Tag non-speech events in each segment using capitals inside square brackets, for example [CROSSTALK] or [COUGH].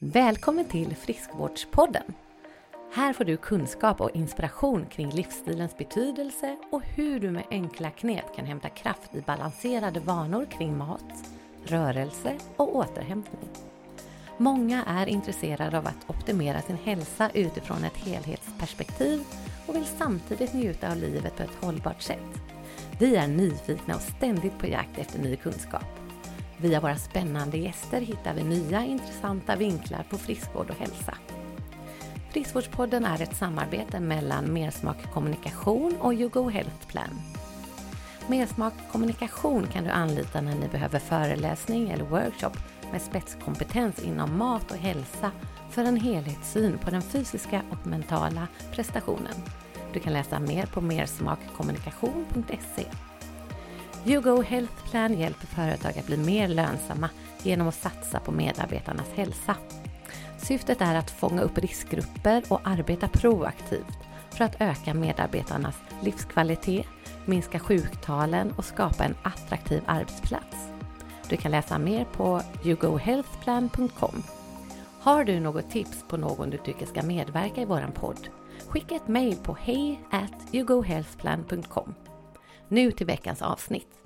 Välkommen till Friskvårdspodden! Här får du kunskap och inspiration kring livsstilens betydelse och hur du med enkla knep kan hämta kraft i balanserade vanor kring mat, rörelse och återhämtning. Många är intresserade av att optimera sin hälsa utifrån ett helhetsperspektiv och vill samtidigt njuta av livet på ett hållbart sätt. Vi är nyfikna och ständigt på jakt efter ny kunskap. Via våra spännande gäster hittar vi nya intressanta vinklar på friskvård och hälsa. Friskvårdspodden är ett samarbete mellan Mersmak Kommunikation och YouGo Health Plan. Mersmak Kommunikation kan du anlita när ni behöver föreläsning eller workshop med spetskompetens inom mat och hälsa för en helhetssyn på den fysiska och mentala prestationen. Du kan läsa mer på mersmakkommunikation.se. YouGo Health Plan hjälper företag att bli mer lönsamma genom att satsa på medarbetarnas hälsa. Syftet är att fånga upp riskgrupper och arbeta proaktivt för att öka medarbetarnas livskvalitet, minska sjuktalen och skapa en attraktiv arbetsplats. Du kan läsa mer på yougohealthplan.com. Har du något tips på någon du tycker ska medverka i våran podd? Skicka ett mejl på hej yougohealthplan.com. Nu till veckans avsnitt.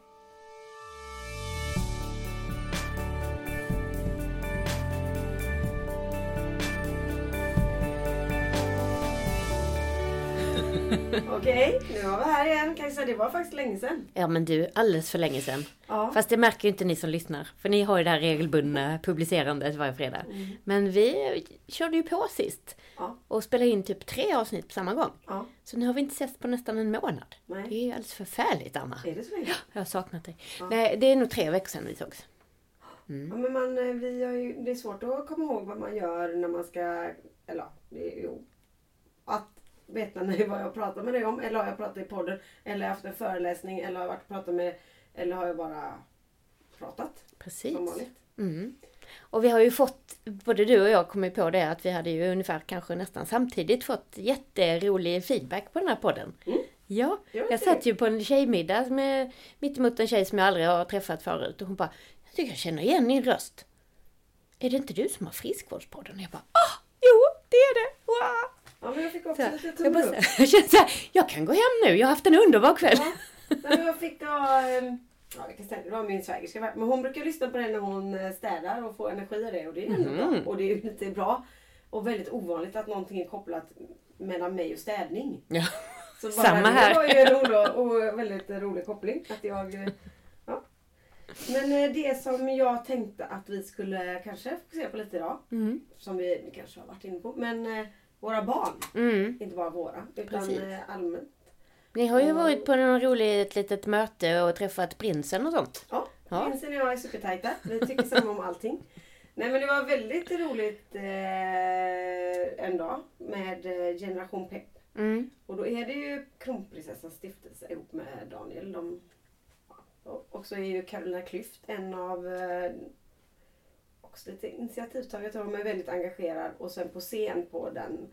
[LAUGHS] Okej, nu var vi här igen Kajsa. Det var faktiskt länge sedan. Ja men du, alldeles för länge sedan. Ja. Fast det märker ju inte ni som lyssnar. För ni har ju det här regelbundna publicerandet varje fredag. Men vi körde ju på sist. Ja. Och spelade in typ tre avsnitt på samma gång. Ja. Så nu har vi inte setts på nästan en månad. Nej. Det är ju alldeles förfärligt Anna. Är det så länge? Jag har saknat dig. Nej, det är nog tre veckor sedan vi sågs. Ja, men man, eh, vi har ju, det är svårt att komma ihåg vad man gör när man ska... Eller ja, det ju... Att veta nu vad jag pratar med dig om. Eller har jag pratat i podden. Eller har jag haft en föreläsning. Eller har jag varit och pratat med... Eller har jag bara pratat. Precis. Som vanligt. Mm. Och vi har ju fått, både du och jag kom ju på det, att vi hade ju ungefär kanske nästan samtidigt fått jätterolig feedback på den här podden. Mm. Ja, Ja, jag satt ju på en tjejmiddag med, mitt emot en tjej som jag aldrig har träffat förut och hon bara, jag tycker jag känner igen din röst. Är det inte du som har friskvårdspodden? Och jag bara, ah, jo, det är det! Wow! Ja, men jag fick Så, också här, lite jag, tumme bara, upp. [LAUGHS] jag kände så här, jag kan gå hem nu, jag har haft en underbar kväll. Ja. Men jag fick då... ehm, Ja, jag kan säga, det var min svägerska. Men hon brukar lyssna på det när hon eh, städar och får energi av det. Och det är Mhm. bra. Och det är ju lite bra. Och väldigt ovanligt att någonting är kopplat mellan mig och städning. Ja. Så Samma det här. var ju en oro, och väldigt rolig koppling. Att jag, eh, ja. Men eh, det som jag tänkte att vi skulle kanske fokusera på lite idag. Mm. Som vi kanske har varit inne på. Men våra barn. Mm. Inte bara våra. Utan Precis. eh, allmänt. Ni har ju varit på något roligt litet möte och träffat prinsen och sånt. Ja, Ja. Prinsen och jag är supertajta. Vi tycker samma om allting. Nej men det var väldigt roligt eh, en dag med eh, Generation Pepp. Mm. Och då är det ju Kronprinsessans stiftelse ihop med Daniel. De, och så är ju Carolina Klüft en av eh, också lite initiativtagare. De är väldigt engagerad. Och sen på scen på den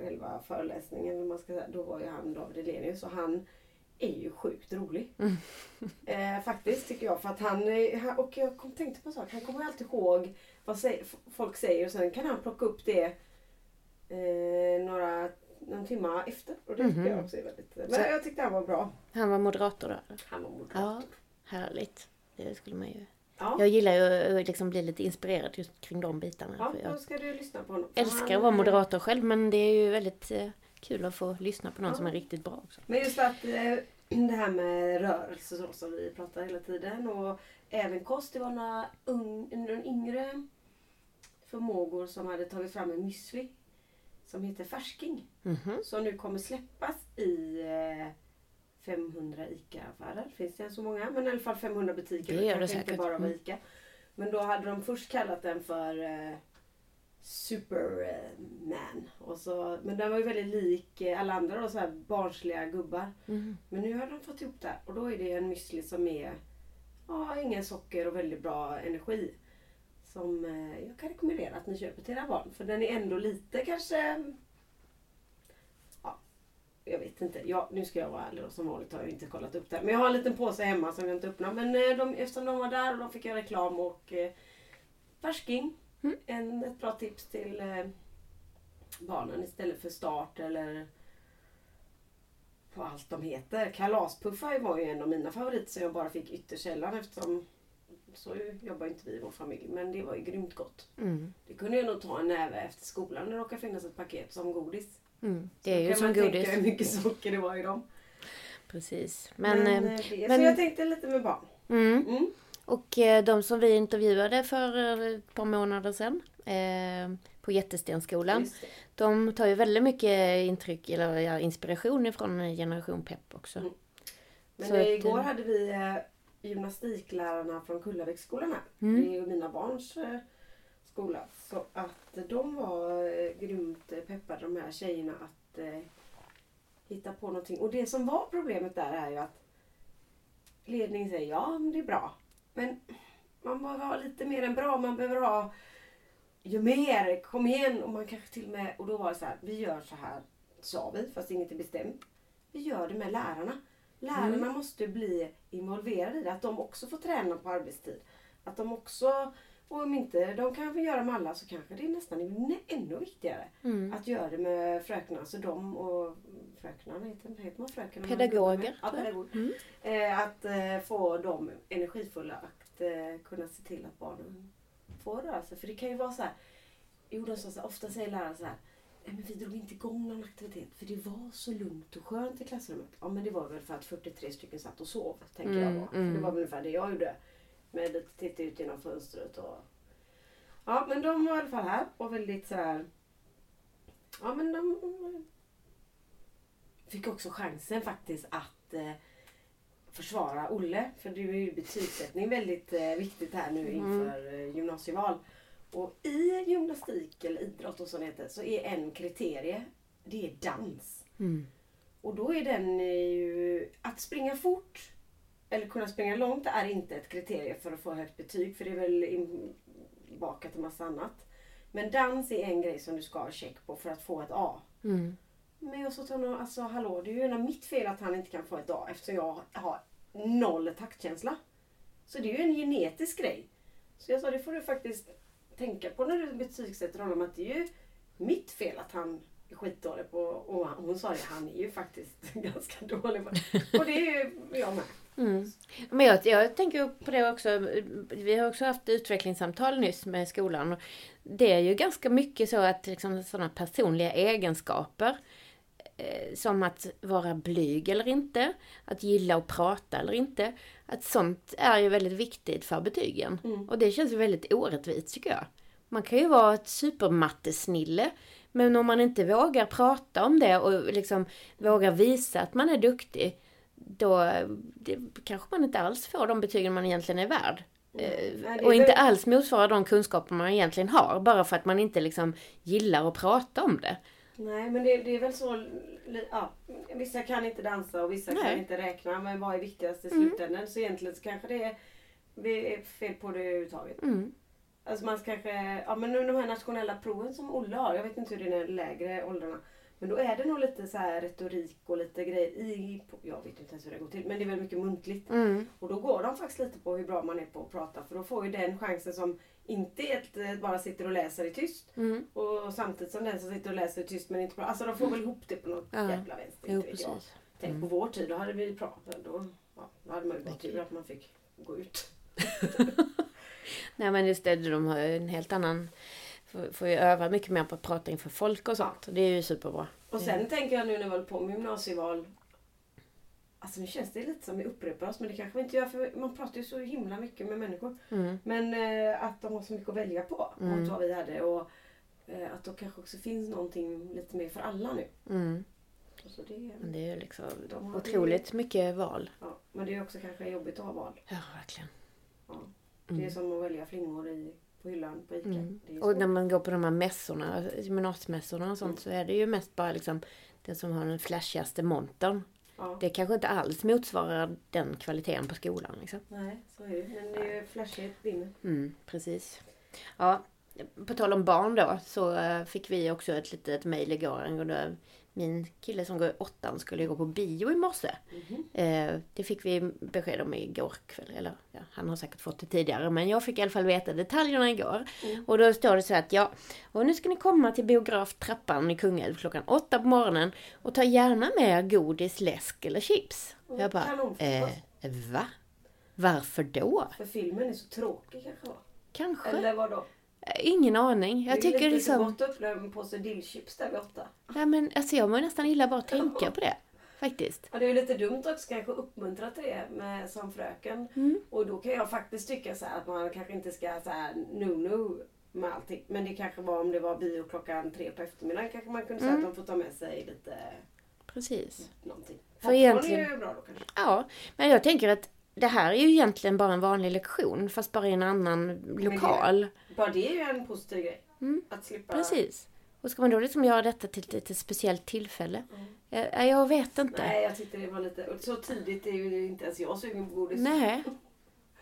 själva föreläsningen, man ska säga, då var ju han David Elenius och han är ju sjukt rolig. [LAUGHS] Eh, faktiskt tycker jag. För att han, och jag kom, tänkte på en sak, han kommer alltid ihåg vad folk säger och sen kan han plocka upp det eh, några någon timma efter. Och det tycker Mhm. jag också är väldigt... Men Så- jag tyckte han var bra. Han var moderator då? Han var moderator. Ja, härligt. Det skulle man ju... Ja. Jag gillar ju att liksom bli lite inspirerad just kring de bitarna. Ja, för då jag ska du lyssna på honom. Älskar att vara moderator själv men det är ju väldigt eh, kul att få lyssna på någon Ja. som är riktigt bra också. Men just att eh, [CLEARS THROAT] det här med rörelse så, som vi pratar hela tiden och även kost. Det var några ung, några yngre förmågor som hade tagit fram en müsli som heter Färsking. Mhm. Som nu kommer släppas i eh, 500 ICA-affärer. Finns det så många? Men i alla fall 500 butiker. Det gör det kanske inte säkert. bara var Mm. ICA. Men då hade de först kallat den för eh, Superman. Och så, men den var ju väldigt lik eh, alla andra då, så här barnsliga gubbar. Mm. Men nu har de fått ihop det och då är det en müsli som är ja, ingen socker och väldigt bra energi. Som eh, jag kan rekommendera att ni köper till era barn. För den är ändå lite kanske... Ja, jag vet inte. Ja, nu ska jag vara ärlig då, som vanligt har jag inte kollat upp det. här. Men jag har en liten påse hemma som jag inte öppnar. Men eh, de, eftersom de var där och de fick göra reklam och eh, färsking. Mm. En, ett bra tips till eh, barnen istället för start eller på allt de heter. Kalaspuffar var ju en av mina favoriter som jag bara fick yttersällan eftersom så jobbar inte vi i vår familj. Men det var ju grymt gott. Mm. Kunde jag nog ta en näve efter skolan det råkar finnas ett paket som godis. Mm. Det Så är ju kan som man godis. tänka hur mycket socker det var i dem. Precis. Men, Men, eh, eh, det, men- Så jag tänkte lite med barn. mm. Mm. Och eh, de som vi intervjuade för ett par månader sedan eh, på Jättestenskolan. De tar ju väldigt mycket intryck eller inspiration ifrån Generation Pepp också. Mm. Men Så att, igår eh, hade vi gymnastiklärarna från Kullaviksskolan här. Mm. Det är ju mina barns skola. Så att de var eh, grymt peppade de här tjejerna att eh, hitta på någonting. Och det som var problemet där är ju att ledningen säger ja men det är bra. Men man behöver ha lite mer än bra. Man behöver ha ju mer, kom igen. Och man kanske till och med, och då var det så här, vi gör så här, sa vi, fast inget är bestämt. Vi gör det med lärarna. Lärarna Mm. måste bli involverade i det. Att de också får träna på arbetstid. Att de också, och om inte de kan göra med alla så kanske det är nästan ännu- viktigare. Mm. Att göra det med fröknarna. Så de och fröknarna, heter, heter man fröken? Pedagoger, Ja, jag. pedagoger. Mm. Eh, att eh, få dem energifulla att eh, kunna se till att barnen får röra sig. För det kan ju vara så här. Jo, de så här, ofta säger läraren så här. Men vi drog inte igång någon aktivitet för det var så lugnt och skönt i klassrummet. Ja men det var väl för att 43 stycken satt och sov. Tänker jag Mm, då. För mm. Det var väl ungefär det jag gjorde. Med att titta ut genom fönstret och... Ja men de var i alla fall här och väldigt så här. Ja men de fick också chansen faktiskt att eh, försvara Olle. För det är ju betygssättning väldigt eh, viktigt här nu Mm. inför eh, gymnasieval. Och i gymnastik eller idrott och sånt heter, så är en kriterie, det är dans. Mm. Och då är den ju, att springa fort eller kunna springa långt är inte ett kriterie för att få högt betyg för det är väl inbakat en massa annat. Men dans är en grej som du ska ha check på för att få ett A. Mm. Men jag sa till honom, alltså hallå det är ju en av mitt fel att han inte kan få ett A eftersom jag har noll taktkänsla. Så det är ju en genetisk grej. Så jag sa det får du faktiskt tänka på när du betygsätter honom att det är ju mitt fel att han är skitdålig på och hon sa det, han är ju faktiskt [LAUGHS] ganska dålig på Och det är ju jag med. Mm. Men jag, jag tänker på det också. Vi har också haft utvecklingssamtal nyss med skolan. Det är ju ganska mycket så att liksom, sådana personliga egenskaper eh, som att vara blyg eller inte, att gilla att prata eller inte. Att sånt är ju väldigt viktigt för betygen. Mm. Och det känns ju väldigt orättvist tycker jag. Man kan ju vara ett supermattesnille men om man inte vågar prata om det och liksom vågar visa att man är duktig då det, kanske man inte alls får de betygen man egentligen är värd. Är och inte alls motsvarar de kunskaper man egentligen har bara för att man inte liksom gillar att prata om det. Nej men det, det är väl så, ja, vissa kan inte dansa och vissa Nej. kan inte räkna men vad är viktigast i Mm. slutändan? Så egentligen så kanske det är, det är fel på det överhuvudtaget. Mm. Alltså man kanske, ja men nu de här nationella proven som Olle har, jag vet inte hur det är i de lägre åldrarna. Men då är det nog lite så här retorik och lite grejer i, jag vet inte ens hur det går till, men det är väl mycket muntligt. Mm. Och då går de faktiskt lite på hur bra man är på att prata för då får ju den chansen som inte att eh, bara sitter och läser i tyst. Mm. Och samtidigt som den som sitter och läser i tyst men inte pratar. Alltså de får väl ihop det på något Ja. jävla vänster. Jo, jag. Tänk Mm. på vår tid, då hade vi pratat. Då, ja, då hade man ju bara tur att man fick gå ut. [LAUGHS] Nej men just det, de har ju en helt annan... Får, får ju öva mycket mer på att prata inför folk och sånt. Det är ju superbra. Och sen tänker jag nu när vi håller på med gymnasieval. Alltså nu känns det lite som vi upprepar oss men det kanske vi inte gör för man pratar ju så himla mycket med människor. Mm. Men eh, att de har så mycket att välja på Mm. mot vad vi hade. Och eh, att då kanske också finns någonting lite mer för alla nu. Mm. Så det, Men det är ju liksom De otroligt mycket val. ja. Men det är också kanske jobbigt att ha val. Ja, verkligen. Ja. Det är som att välja flingor i, på hyllan på ICA. Mm. Och när man går på de här mässorna, gymnasmässorna och sånt, Mm. så är det ju mest bara liksom den som har den flashigaste montern. ja. Det kanske inte alls motsvarar den kvaliteten på skolan. Liksom. Nej, så är det. Men det är ju flashigt vinner. Mm, precis. Ja, på tal om barn då så eh, fick vi också ett litet mejl igår angående min kille som går i åttan skulle gå på bio i morse. Eh, det fick vi besked om igår kväll. Eller ja, han har säkert fått det tidigare. Men jag fick i alla fall veta detaljerna igår. Och då står det så att ja, och nu ska ni komma till biograftrappan i Kungälv klockan åtta på morgonen. Och ta gärna med er godis, läsk eller chips. Jag bara, eh, va? Varför då? För filmen är så tråkig kanske? Kanske. Eller vadå? Ingen aning. Jag det är tycker lite liksom... gott att en påse dillchips där vid åtta. Ja, men alltså jag mår nästan illa bara att tänka på det. Faktiskt. Ja, det är ju lite dumt också kanske att uppmuntra till det med, som fröken. Mm. Och då kan jag faktiskt tycka så att man kanske inte ska så här no-no med allting. Men det kanske var om det var bio klockan tre på eftermiddagen kanske man kunde säga Mm. att de får ta med sig lite Precis. någonting. För Popcorn egentligen- är ju bra då kanske. Ja, men jag tänker att det här är ju egentligen bara en vanlig lektion fast bara i en annan lokal. Bara det är ju en positiv grej. Mm. Att slippa... Precis. Och ska man då liksom göra detta till ett lite speciellt tillfälle? Jag, jag vet inte. Nej, jag tyckte det var lite... och Så tidigt är ju inte ens jag sugen på godis. Nej.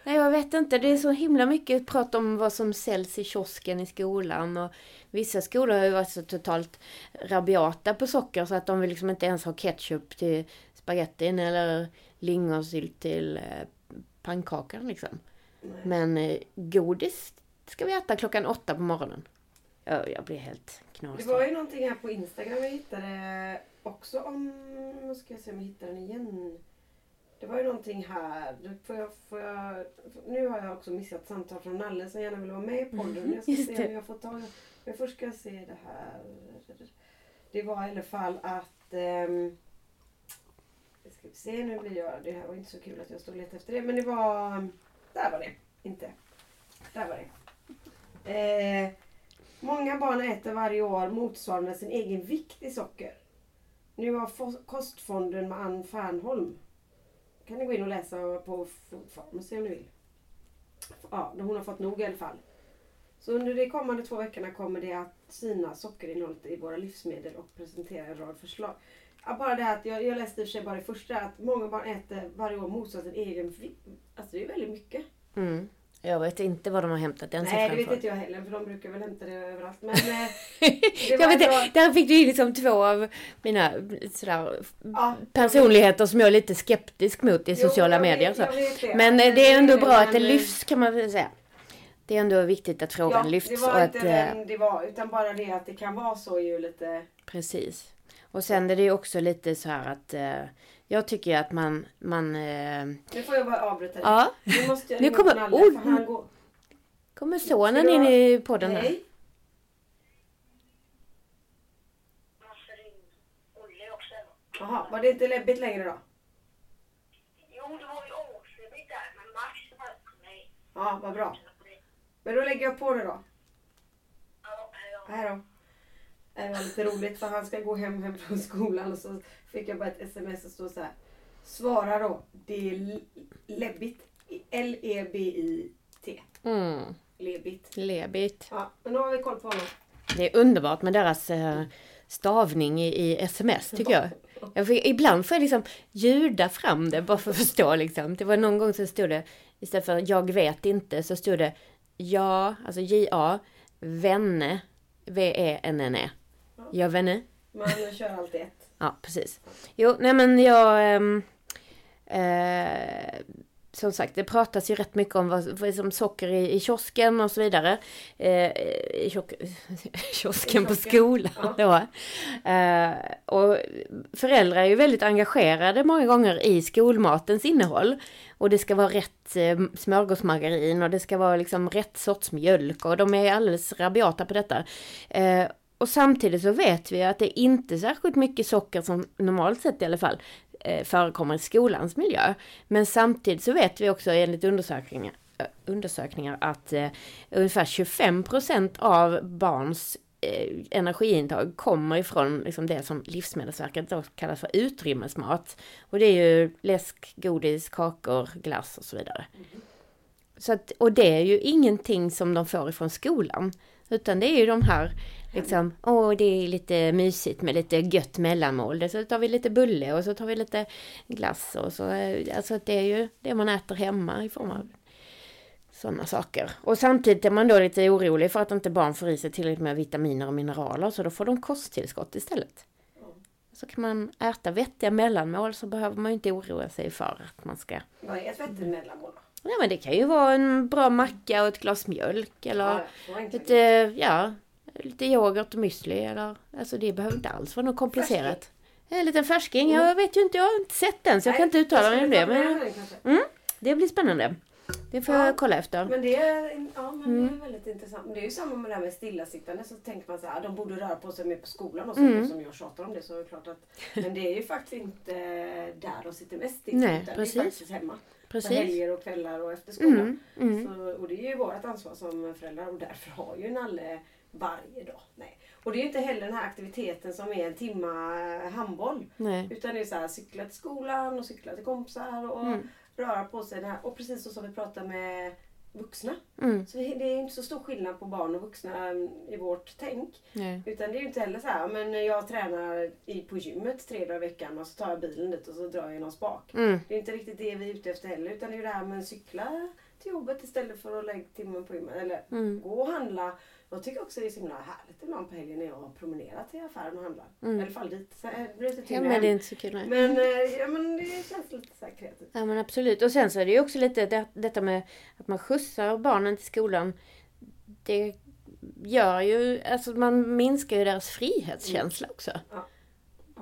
Nej, jag vet inte. Det är så himla mycket prat om vad som säljs i kiosken i skolan. Och vissa skolor har ju varit så totalt rabiata på socker så att de vill liksom inte ens ha ketchup till spagettin eller lingonsylt till eh, pannkakan liksom. Nej. Men eh, godis ska vi äta klockan åtta på morgonen. Jag, jag blir helt Det knasig. var ju någonting här på Instagram jag hittade också om... Nu ska jag se om jag hittar den igen. Det var ju någonting här. Får jag, får jag, nu har jag också missat samtal från Nalle som gärna vill vara med i podden. Jag ska se det. om jag får ta... Men först ska jag se det här. Det var i alla fall att... Um, ska vi se, nu blir jag... Det här var inte så kul att jag stod och letade efter det. Men det var... Um, där var det. Inte. Där var det. Eh, Många barn äter varje år motsvarande sin egen vikt i socker. Nu har Kostfonden med Ann Fernholm. kan ni gå in och läsa på Foodpharmacy om ni vill. Ja, hon har fått nog i alla fall. Så under de kommande två veckorna kommer det att syna sockerinnehållet i våra livsmedel och presentera en rad förslag. Bara det att jag, jag läste i och för sig bara det första att många barn äter varje år motsvarande sin egen. Alltså det är väldigt mycket. Mm. Jag vet inte var de har hämtat den Nej, siffran det vet inte jag heller för de brukar väl hämta det överallt. Men [LAUGHS] eh, jag var vet, inte, där fick du ju liksom två av mina sådär, ja, personligheter som jag är lite skeptisk mot i Jo, sociala jag vet- medier. Så. jag det. Men eh, det är ändå bra att det men- lyfts kan man väl säga. Det är ändå viktigt att frågan ja, lyfts. Det var att, inte eh, den det var utan bara det att det kan vara så ju lite. Precis. Och sen är det ju också lite så här att eh, jag tycker att man, man eh, Nu får jag bara avbryta dig. ja, Nu måste jag Nu kommer- Nalle, för han går. kommer sonen in i podden. Nej. Jaha, var det inte läbbigt längre då? Jo, det var ju årsledigt där, men Max var på mig. Ja, vad bra. Men då lägger jag på det då. Ja, ja. Hej då. Det var lite roligt för han ska gå hem, hem från skolan och så fick jag bara ett sms och stå så här. Svara då. Det är läbbigt. E L-E-B-I-T. Mm, Lebit. lebigt. Ja, men nu har vi koll på honom. Det är underbart med deras eh, stavning i, sms tycker jag. jag får, ibland får jag liksom ljuda fram det bara för att förstå liksom. Det var någon gång så stod det istället för jag vet inte så stod det ja, alltså J-A, vänne, V-E-N-N-E. Jag vänne. Man kör alltid ett. Ja, precis. Jo, nej men jag... ehm, eh, som sagt, det pratas ju rätt mycket om vad, vad som socker i, i kiosken och så vidare. Eh, i kiosk, [LAUGHS] kiosken på kiosken, skolan då. Eh, och föräldrar är ju väldigt engagerade många gånger i skolmatens innehåll. Och det ska vara rätt eh, smörgåsmargarin och det ska vara liksom rätt sorts mjölk och de är alldeles rabiata på detta. Eh, och samtidigt så vet vi att det är inte särskilt mycket socker som normalt sett i alla fall eh, förekommer i skolans miljö. Men samtidigt så vet vi också enligt undersökningar, eh, undersökningar att eh, ungefär 25% av barns eh, energiintag kommer ifrån liksom det som Livsmedelsverket då kallar för utrymmesmat. Och det är ju läsk, godis, kakor, glass och så vidare. Så att, och det är ju ingenting som de får ifrån skolan. Utan det är ju de här liksom, åh det är lite mysigt med lite gött mellanmål. Så tar vi lite bulle och så tar vi lite glass och så, eh, alltså det är ju det man äter hemma i form av sådana saker. Och samtidigt är man då lite orolig för att inte barn får i sig tillräckligt med vitaminer och mineraler så då får de kosttillskott istället. så kan man äta vettiga mellanmål så behöver man ju inte oroa sig för att man ska... Vad är ett vettigt mellanmål då? Ja men det kan ju vara en bra macka och ett glas mjölk eller Ja, lite, ja, lite yoghurt och müsli eller... Alltså det behöver inte alls vara något komplicerat. En liten färsking, jag vet ju inte, jag har inte sett den så jag kan inte uttala mig om det. Men Men, det blir spännande. Det får Ja. jag kolla efter. men det är, ja, men Mm. det är väldigt intressant. Men det är ju samma med det här med stillasittande. Så tänker man så här, de borde röra på sig mer på skolan och så. Mm. Som jag tjatar om det så är det klart att. Men det är ju faktiskt inte där de sitter mest still. Nej, utan precis. Det är faktiskt hemma. På Precis. helger och kvällar och efter skolan. Mm, mm. Så, och det är ju vårt ansvar som föräldrar och därför har ju Nalle varje dag. Nej. Och det är inte heller den här aktiviteten som är en timma handboll. Nej. Utan det är så här, cykla till skolan och cykla till kompisar och Mm. röra på sig. Den här. Och precis så som vi pratar med vuxna. Mm. Så det det är inte så stor skillnad på barn och vuxna um, i vårt tänk. Nej. Utan det är ju inte heller så här, men jag tränar i, på gymmet tre dagar i veckan och så tar jag bilen dit och så drar jag någon spak. Mm. Det är inte riktigt det vi är ute efter heller. Utan det är ju det här med att cykla till jobbet istället för att lägga timmen på gymmet. Eller Mm. gå och handla. Jag tycker också det är så himla härligt ibland på helgen när jag har promenerat till affären och handlat. Mm. I alla fall dit. Så här det tyngre men det är hem. inte så kul. Nej. Men, eh, ja, men det känns lite så här kreativt. Ja men absolut. Och sen så är det ju också lite det, detta med att man skjutsar barnen till skolan. Det gör ju, alltså man minskar ju deras frihetskänsla också. Ja.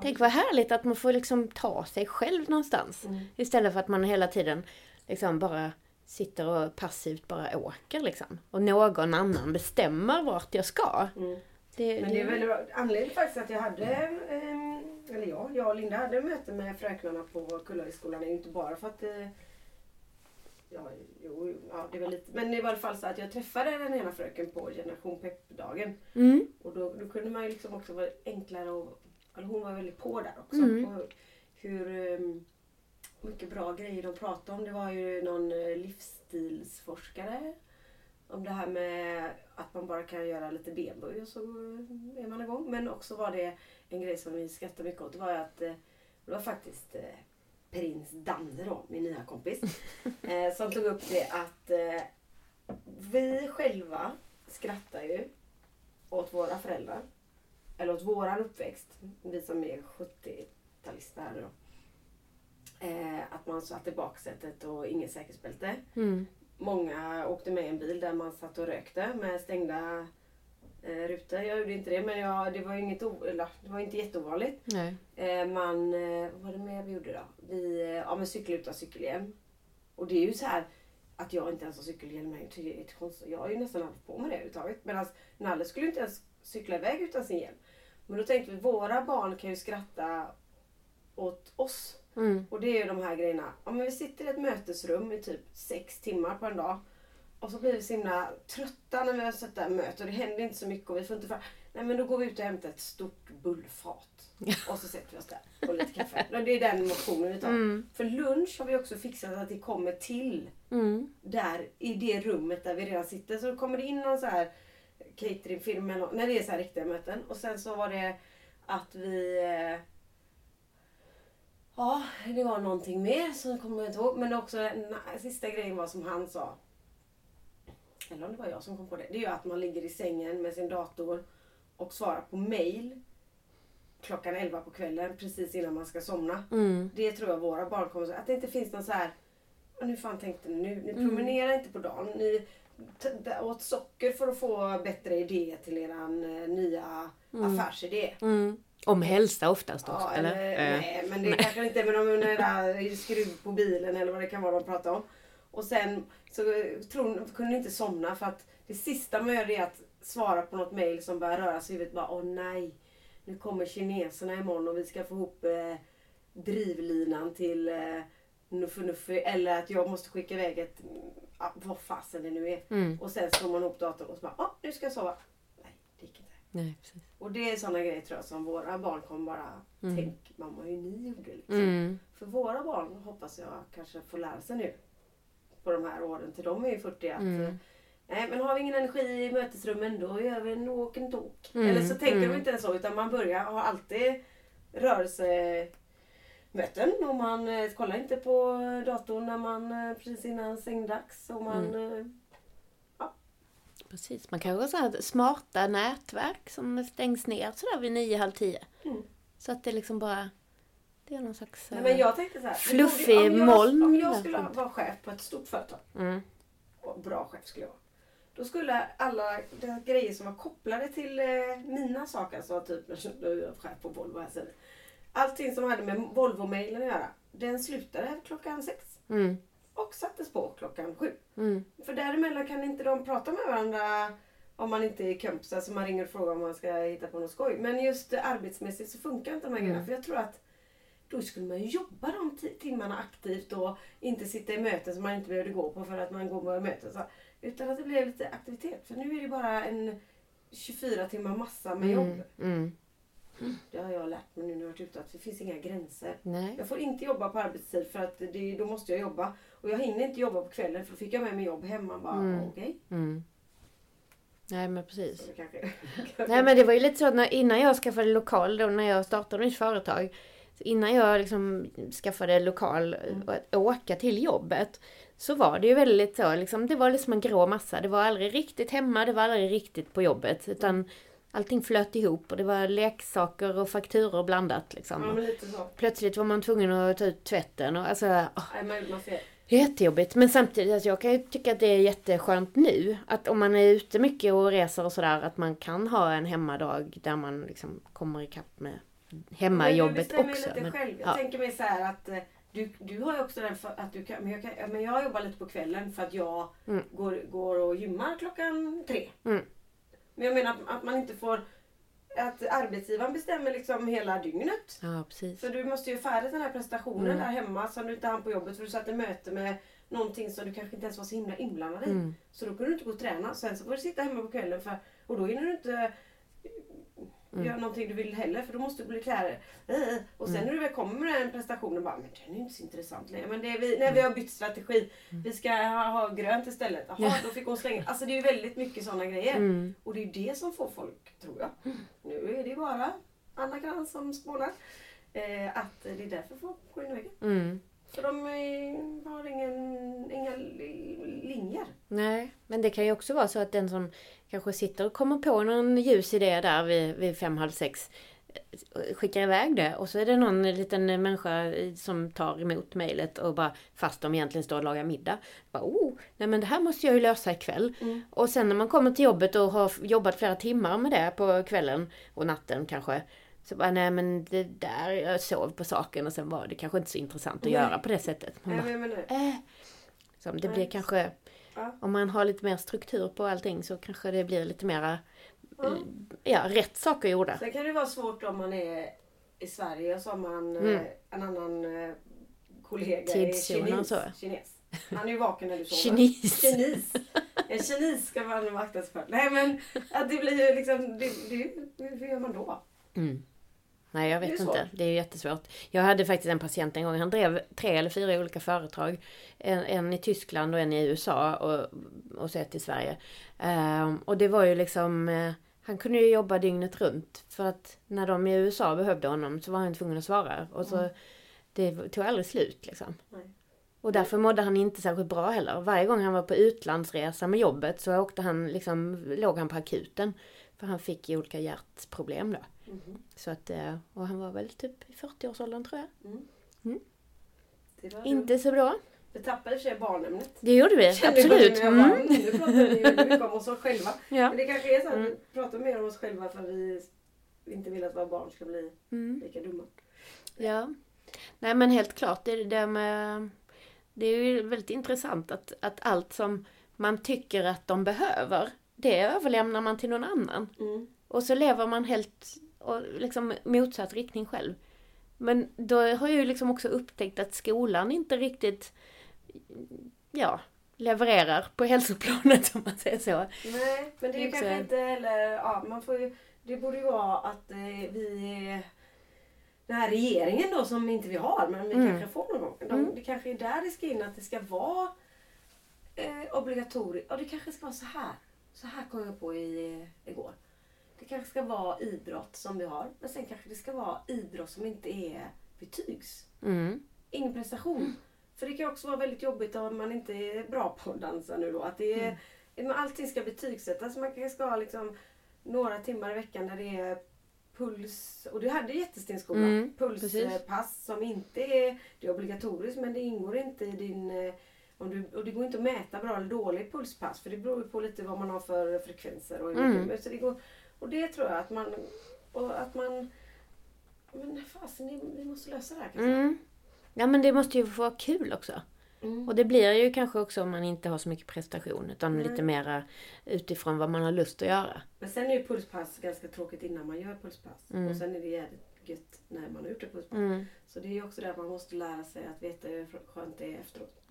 Tänk vad härligt att man får liksom ta sig själv någonstans. Mm. Istället för att man hela tiden liksom bara sitter och passivt bara åker liksom. Och någon annan bestämmer vart jag ska. Mm. Det, Men det är bra. Anledningen faktiskt att jag hade, ehm, eller jag, jag och Linda hade möte med fröknarna på Kullabergsskolan är ju inte bara för att eh, Ja, jo, ja, det var lite. Men det var i alla fall så att jag träffade den ena fröken på Generation Pepp-dagen. Mm, Och då, då kunde man ju liksom också vara enklare och... Eller hon var väldigt på där också. Mm. På hur um, mycket bra grejer de pratade om. Det var ju någon eh, livsstilsforskare. Om det här med att man bara kan göra lite benböj och så eh, är man igång. Men också var det en grej som vi skrattade mycket åt. Det var att eh, det var faktiskt prins Danne då, min nya kompis. [LAUGHS] som tog upp det att vi själva skrattar ju åt våra föräldrar. Eller åt våran uppväxt. Vi som är 70-talister här nu då. Eh, att man satt i baksätet och inget säkerhetsbälte. mm, Många åkte med i en bil där man satt och rökte med stängda eh, rutor. Jag gjorde inte det men jag, det var inget o- eller, det var inte jätteovanligt. nej. Eh, man, eh, vad var det mer vi gjorde då? Vi, eh, ja men cykla utan cykelhjälm. Och det är ju så här att jag inte ens har cykelhjälm är ju konstigt. Jag har ju nästan aldrig på mig det överhuvudtaget. Medan Nalle skulle inte ens cykla iväg utan sin hjälm. Men då tänkte vi, våra barn kan ju skratta åt oss. Mm, Och det är ju de här grejerna. Ja, men vi sitter i ett mötesrum i typ sex timmar på en dag. Och så blir vi så himla trötta när vi har där och möte och det händer inte så mycket och vi får inte fram. Nej men då går vi ut och hämtar ett stort bullfat. Och så sätter vi oss där och lite kaffe. Det är den motionen vi tar. mm, För lunch har vi också fixat att det kommer till mm, där i det rummet där vi redan sitter. Så kommer det in någon så här cateringfirma eller när det är så här riktiga möten. Och sen så var det att vi... Ja, det var någonting mer som kommer jag inte ihåg. Men också na- sista grejen var som han sa. Eller om det var jag som kom på det. Det är ju att man ligger i sängen med sin dator och svarar på mail klockan 11 på kvällen precis innan man ska somna. mm, Det tror jag våra barn kommer att det inte finns någon så här. "Ja, Nu fan tänkte ni nu. Ni Mm. promenerar inte på dagen. Ni åt socker för att få bättre idé till eran eh, nya Mm. affärsidé. mm. Om hälsa oftast också, Ja, eller? eller, Eh, nej, men det kanske inte men om det är skruv på bilen eller vad det kan vara de pratar om. Och sen så tror, kunde inte somna för att det sista man gör är att svara på något mail som börjar röra sig i huvudet. Bara, Åh nej, nu kommer kineserna imorgon och vi ska få ihop eh, drivlinan till eh, Nuffe Nuffe. Eller att jag måste skicka iväg ett, ah, vad fasen det nu är. Mm. Och sen slår man ihop datorn och så bara, ah, nu ska jag sova. Nej, precis. Och det är sådana grejer tror jag som våra barn kommer bara Mm. tänk mamma hur ni gjorde liksom. Mm. För våra barn hoppas jag kanske får lära sig nu. På de här åren till de är ju 40 att Mm. eh, Nej men har vi ingen energi i mötesrummen då gör vi en walk and talk. Mm, Eller så tänker mm. de inte ens så utan man börjar ha alltid rörelsemöten och man eh, kollar inte på datorn när man eh, precis innan sängdags. Och man, Mm. Precis, man kanske har så smarta nätverk som stängs ner sådär vid nio, halv tio. Mm. Så att det liksom bara... Det är någon slags... Nej, men jag tänkte så här. Fluffig om jag- moln Om jag skulle runt. vara chef på ett stort företag. Mm. Och bra chef skulle jag vara. Då skulle alla de grejer som var kopplade till eh, mina saker, alltså typ nu är jag chef på Volvo här säger Allting som hade med Volvo-mailen att göra, den slutade klockan sex Mm. Och sattes på klockan sju. Mm. För däremellan kan inte de prata med varandra om man inte är kompisar så man ringer och frågar om man ska hitta på något skoj. Men just arbetsmässigt så funkar inte de här grejerna. För jag tror att då skulle man ju jobba de ti- timmarna aktivt och inte sitta i möten som man inte behövde gå på för att man går på möten. Så, utan att det blev lite aktivitet. För nu är det bara en 24 timmar massa med jobb. Mm. Det har jag lärt mig nu när jag varit ute att det finns inga gränser. Nej. Jag får inte jobba på arbetstid för att det, då måste jag jobba. Och jag hinner inte jobba på kvällen för då fick jag med mig jobb hemma. Bara, Mm. okej. Mm. Nej men precis. Det [LAUGHS] kanske... Nej men det var ju lite så att när, innan jag skaffade lokal då när jag startade mitt företag. Innan jag liksom skaffade lokal och att åka till jobbet. Så var det ju väldigt så liksom, det var liksom en grå massa. Det var aldrig riktigt hemma, det var aldrig riktigt på jobbet. Utan allting flöt ihop och det var leksaker och fakturor blandat liksom. Ja. Plötsligt var man tvungen att ta ut tvätten och alltså, åh, Nej, men man ser. Jättejobbigt. Men samtidigt, alltså, jag kan ju tycka att det är jätteskönt nu. Att om man är ute mycket och reser och sådär, att man kan ha en hemmadag där man liksom kommer ikapp med hemmajobbet men också. lite Men, själv. Jag ja. tänker mig så här att eh, du, du har ju också den för att du kan, men jag, kan, men jag jobbar lite på kvällen för att jag Mm. går, går och gymmar klockan tre. Mm. Men jag menar att, att man inte får att arbetsgivaren bestämmer liksom hela dygnet. ja, precis. För du måste ju färdigt den här prestationen Mm. där hemma som du inte hann på jobbet för du satt i möte med någonting som du kanske inte ens var så himla inblandad i. Mm. Så då kunde du inte gå och träna. Sen så får du sitta hemma på kvällen för, och då hinner du inte Mm. göra någonting du vill heller för då måste du bli kläder. Eh, Och sen Mm. när du väl kommer med den prestationen bara, men den är inte så intressant längre. Men det är vi, när vi har bytt strategi, vi ska ha, ha grönt istället. Jaha, Mm. Ja. då fick hon slänga. Alltså det är ju väldigt mycket sådana grejer. Mm. Och det är det som får folk, tror jag. Nu är det bara Anna Krantz som spånar. Eh, att det är därför folk går in i väggen. För de eh, har ingen, inga li- linjer. Nej, men det kan ju också vara så att den som kanske sitter och kommer på någon ljus idé där vid, vid fem, halv sex eh, skickar iväg det och så är det någon liten människa som tar emot mejlet och bara fast de egentligen står och lagar middag. Bara, oh, nej men det här måste jag ju lösa ikväll. Mm. Och sen när man kommer till jobbet och har jobbat flera timmar med det på kvällen och natten kanske. Så bara, nej men det där, jag sov på saken och sen var det kanske inte så intressant att Nej. göra på det sättet. Man Nej, bara, äh. Så det blir Nej. kanske, Ja. om man har lite mer struktur på allting så kanske det blir lite mera, Ja. ja, rätt saker gjorda. Sen kan det vara svårt om man är i Sverige och så har man Mm. eh, en annan eh, kollega är Tidszon och kines, så. kines. Han är ju vaken när du sover. Kines. Kines. En kines ska man nog akta sig för. Nej men att det blir ju liksom, det, det, hur gör man då? Mm. Nej, jag Det vet är inte. Det är jättesvårt. Jag hade faktiskt en patient en gång. Han drev tre eller fyra olika företag. En, en i Tyskland och en i USA och, och så ett i Sverige. Ehm, och det var ju liksom... eh, han kunde ju jobba dygnet runt. För att när de i USA behövde honom så var han tvungen att svara. Och så, det tog aldrig slut liksom. Nej. Och därför mådde han inte särskilt bra heller. Varje gång han var på utlandsresa med jobbet så åkte han liksom, låg han på akuten. För han fick ju olika hjärtproblem då. Mhm. Så att, eh, och han var väl typ i 40-årsåldern tror jag. Det var Inte så bra. Vi tappade sig barnämnet. Det gjorde vi, Kände absolut. jag bara, Mm. Nu pratar vi ju mycket om oss själva. Ja. Men det kanske är så att Mm. vi pratar mer om oss själva för vi inte vill att våra barn ska bli Mm. lika dumma. ja. Nej men helt klart, det, är det med... Det är ju väldigt intressant att, att allt som man tycker att de behöver, det överlämnar man till någon annan. Mm. Och så lever man helt och liksom motsatt riktning själv. Men då har jag ju liksom också upptäckt att skolan inte riktigt, ja, levererar på [LAUGHS] hälsoplanet om man säger så. Nej, men det är ju kanske inte heller... Ja, man får ju, det borde ju vara att eh, vi... Den här regeringen då som inte vi har, men vi Mm. kanske får någon gång. De, Mm. Det kanske är där det ska in att det ska vara eh, obligatoriskt. Ja, det kanske ska vara så här. Så här kom jag på i, igår. Det kanske ska vara idrott som vi har. Men sen kanske det ska vara idrott som inte är betygs. Mm. Ingen prestation. För det kan också vara väldigt jobbigt om man inte är bra på att dansa nu då. Att det är, men allting ska betygsättas. Man kanske ska ha liksom några timmar i veckan där det är puls, och det hade Jättestenskolan. Mm. Pulspass som inte är, det är obligatoriskt men det ingår inte i din eh, om du, och det går inte att mäta bra eller dåligt pulspass för det beror ju på lite vad man har för frekvenser. Och, Mm. så det går, och det tror jag att man... Och att man men fasen, ni- vi måste lösa det här kanske. Mm. Ja men det måste ju få vara kul också. Mm. Och det blir ju kanske också om man inte har så mycket prestation utan Nej. lite mera utifrån vad man har lust att göra. Men sen är ju pulspass ganska tråkigt innan man gör pulspass. Mm. Och sen är det jävligt gött när man har gjort ett pulspass. Mm. Så det är ju också det att man måste lära sig att veta hur skönt det är efteråt.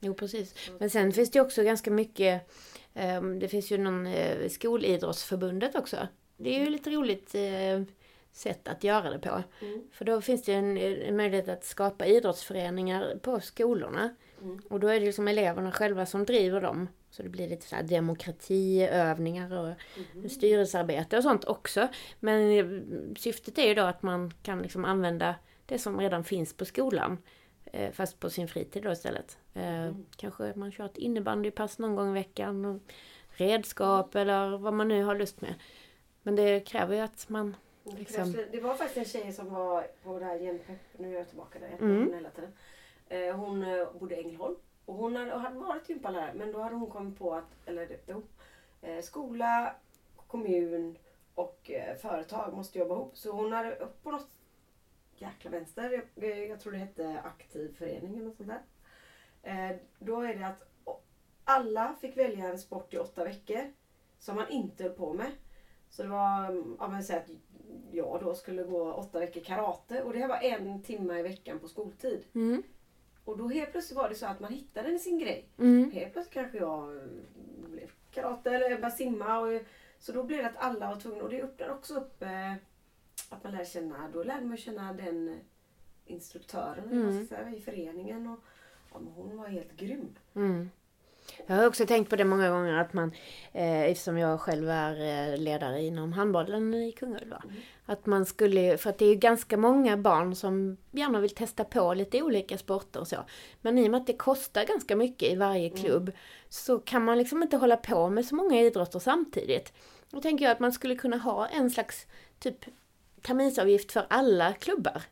Mm. Jo precis. Men sen finns det också ganska mycket, ehm, det finns ju någon eh, skolidrottsförbundet också. Det är ju lite roligt eh, sätt att göra det på. Mm. För då finns det en, en möjlighet att skapa idrottsföreningar på skolorna. Mm. Och då är det liksom eleverna själva som driver dem. Så det blir lite så här demokratiövningar och Mhm. styrelsearbete och sånt också. Men eh, syftet är ju då att man kan liksom använda det som redan finns på skolan. Fast på sin fritid då istället. Eh, Mm. Kanske man kör ett innebandypass någon gång i veckan. Och redskap eller vad man nu har lust med. Men det kräver ju att man... Liksom. Det var faktiskt en tjej som var på det här Genpepp, nu är jag tillbaka där, jag Mm. hela tiden. Eh, Hon eh, bodde i Ängelholm och hon hade, hade varit gympalärare men då hade hon kommit på att, eller jo, skola, kommun och företag måste jobba ihop. Så hon hade upp på något jäkla vänster, jag, jag tror det hette Aktiv förening eller något sånt där. Eh, Då är det att alla fick välja en sport i åtta veckor som man inte höll på med. Så det var, mm, ja men säg att jag då skulle gå åtta veckor karate och det här var en timme i veckan på skoltid. Mm. Och då helt plötsligt var det så att man hittade sin grej. Mm. Helt plötsligt kanske jag eh, blev karate eller började simma. Och, så då blev det att alla var tvungna. Och det öppnade också upp eh, att man lär känna, då lärde man känna den instruktören ska säga, i föreningen. Och, men hon var helt grym. Mm. Jag har också tänkt på det många gånger att man, eh, eftersom jag själv är eh, ledare inom handbollen i Kungälv, va, att man skulle, för att det är ju ganska många barn som gärna vill testa på lite olika sporter och så. Men i och med att det kostar ganska mycket i varje klubb så kan man liksom inte hålla på med så många idrotter samtidigt. Då tänker jag att man skulle kunna ha en slags typ terminsavgift för alla klubbar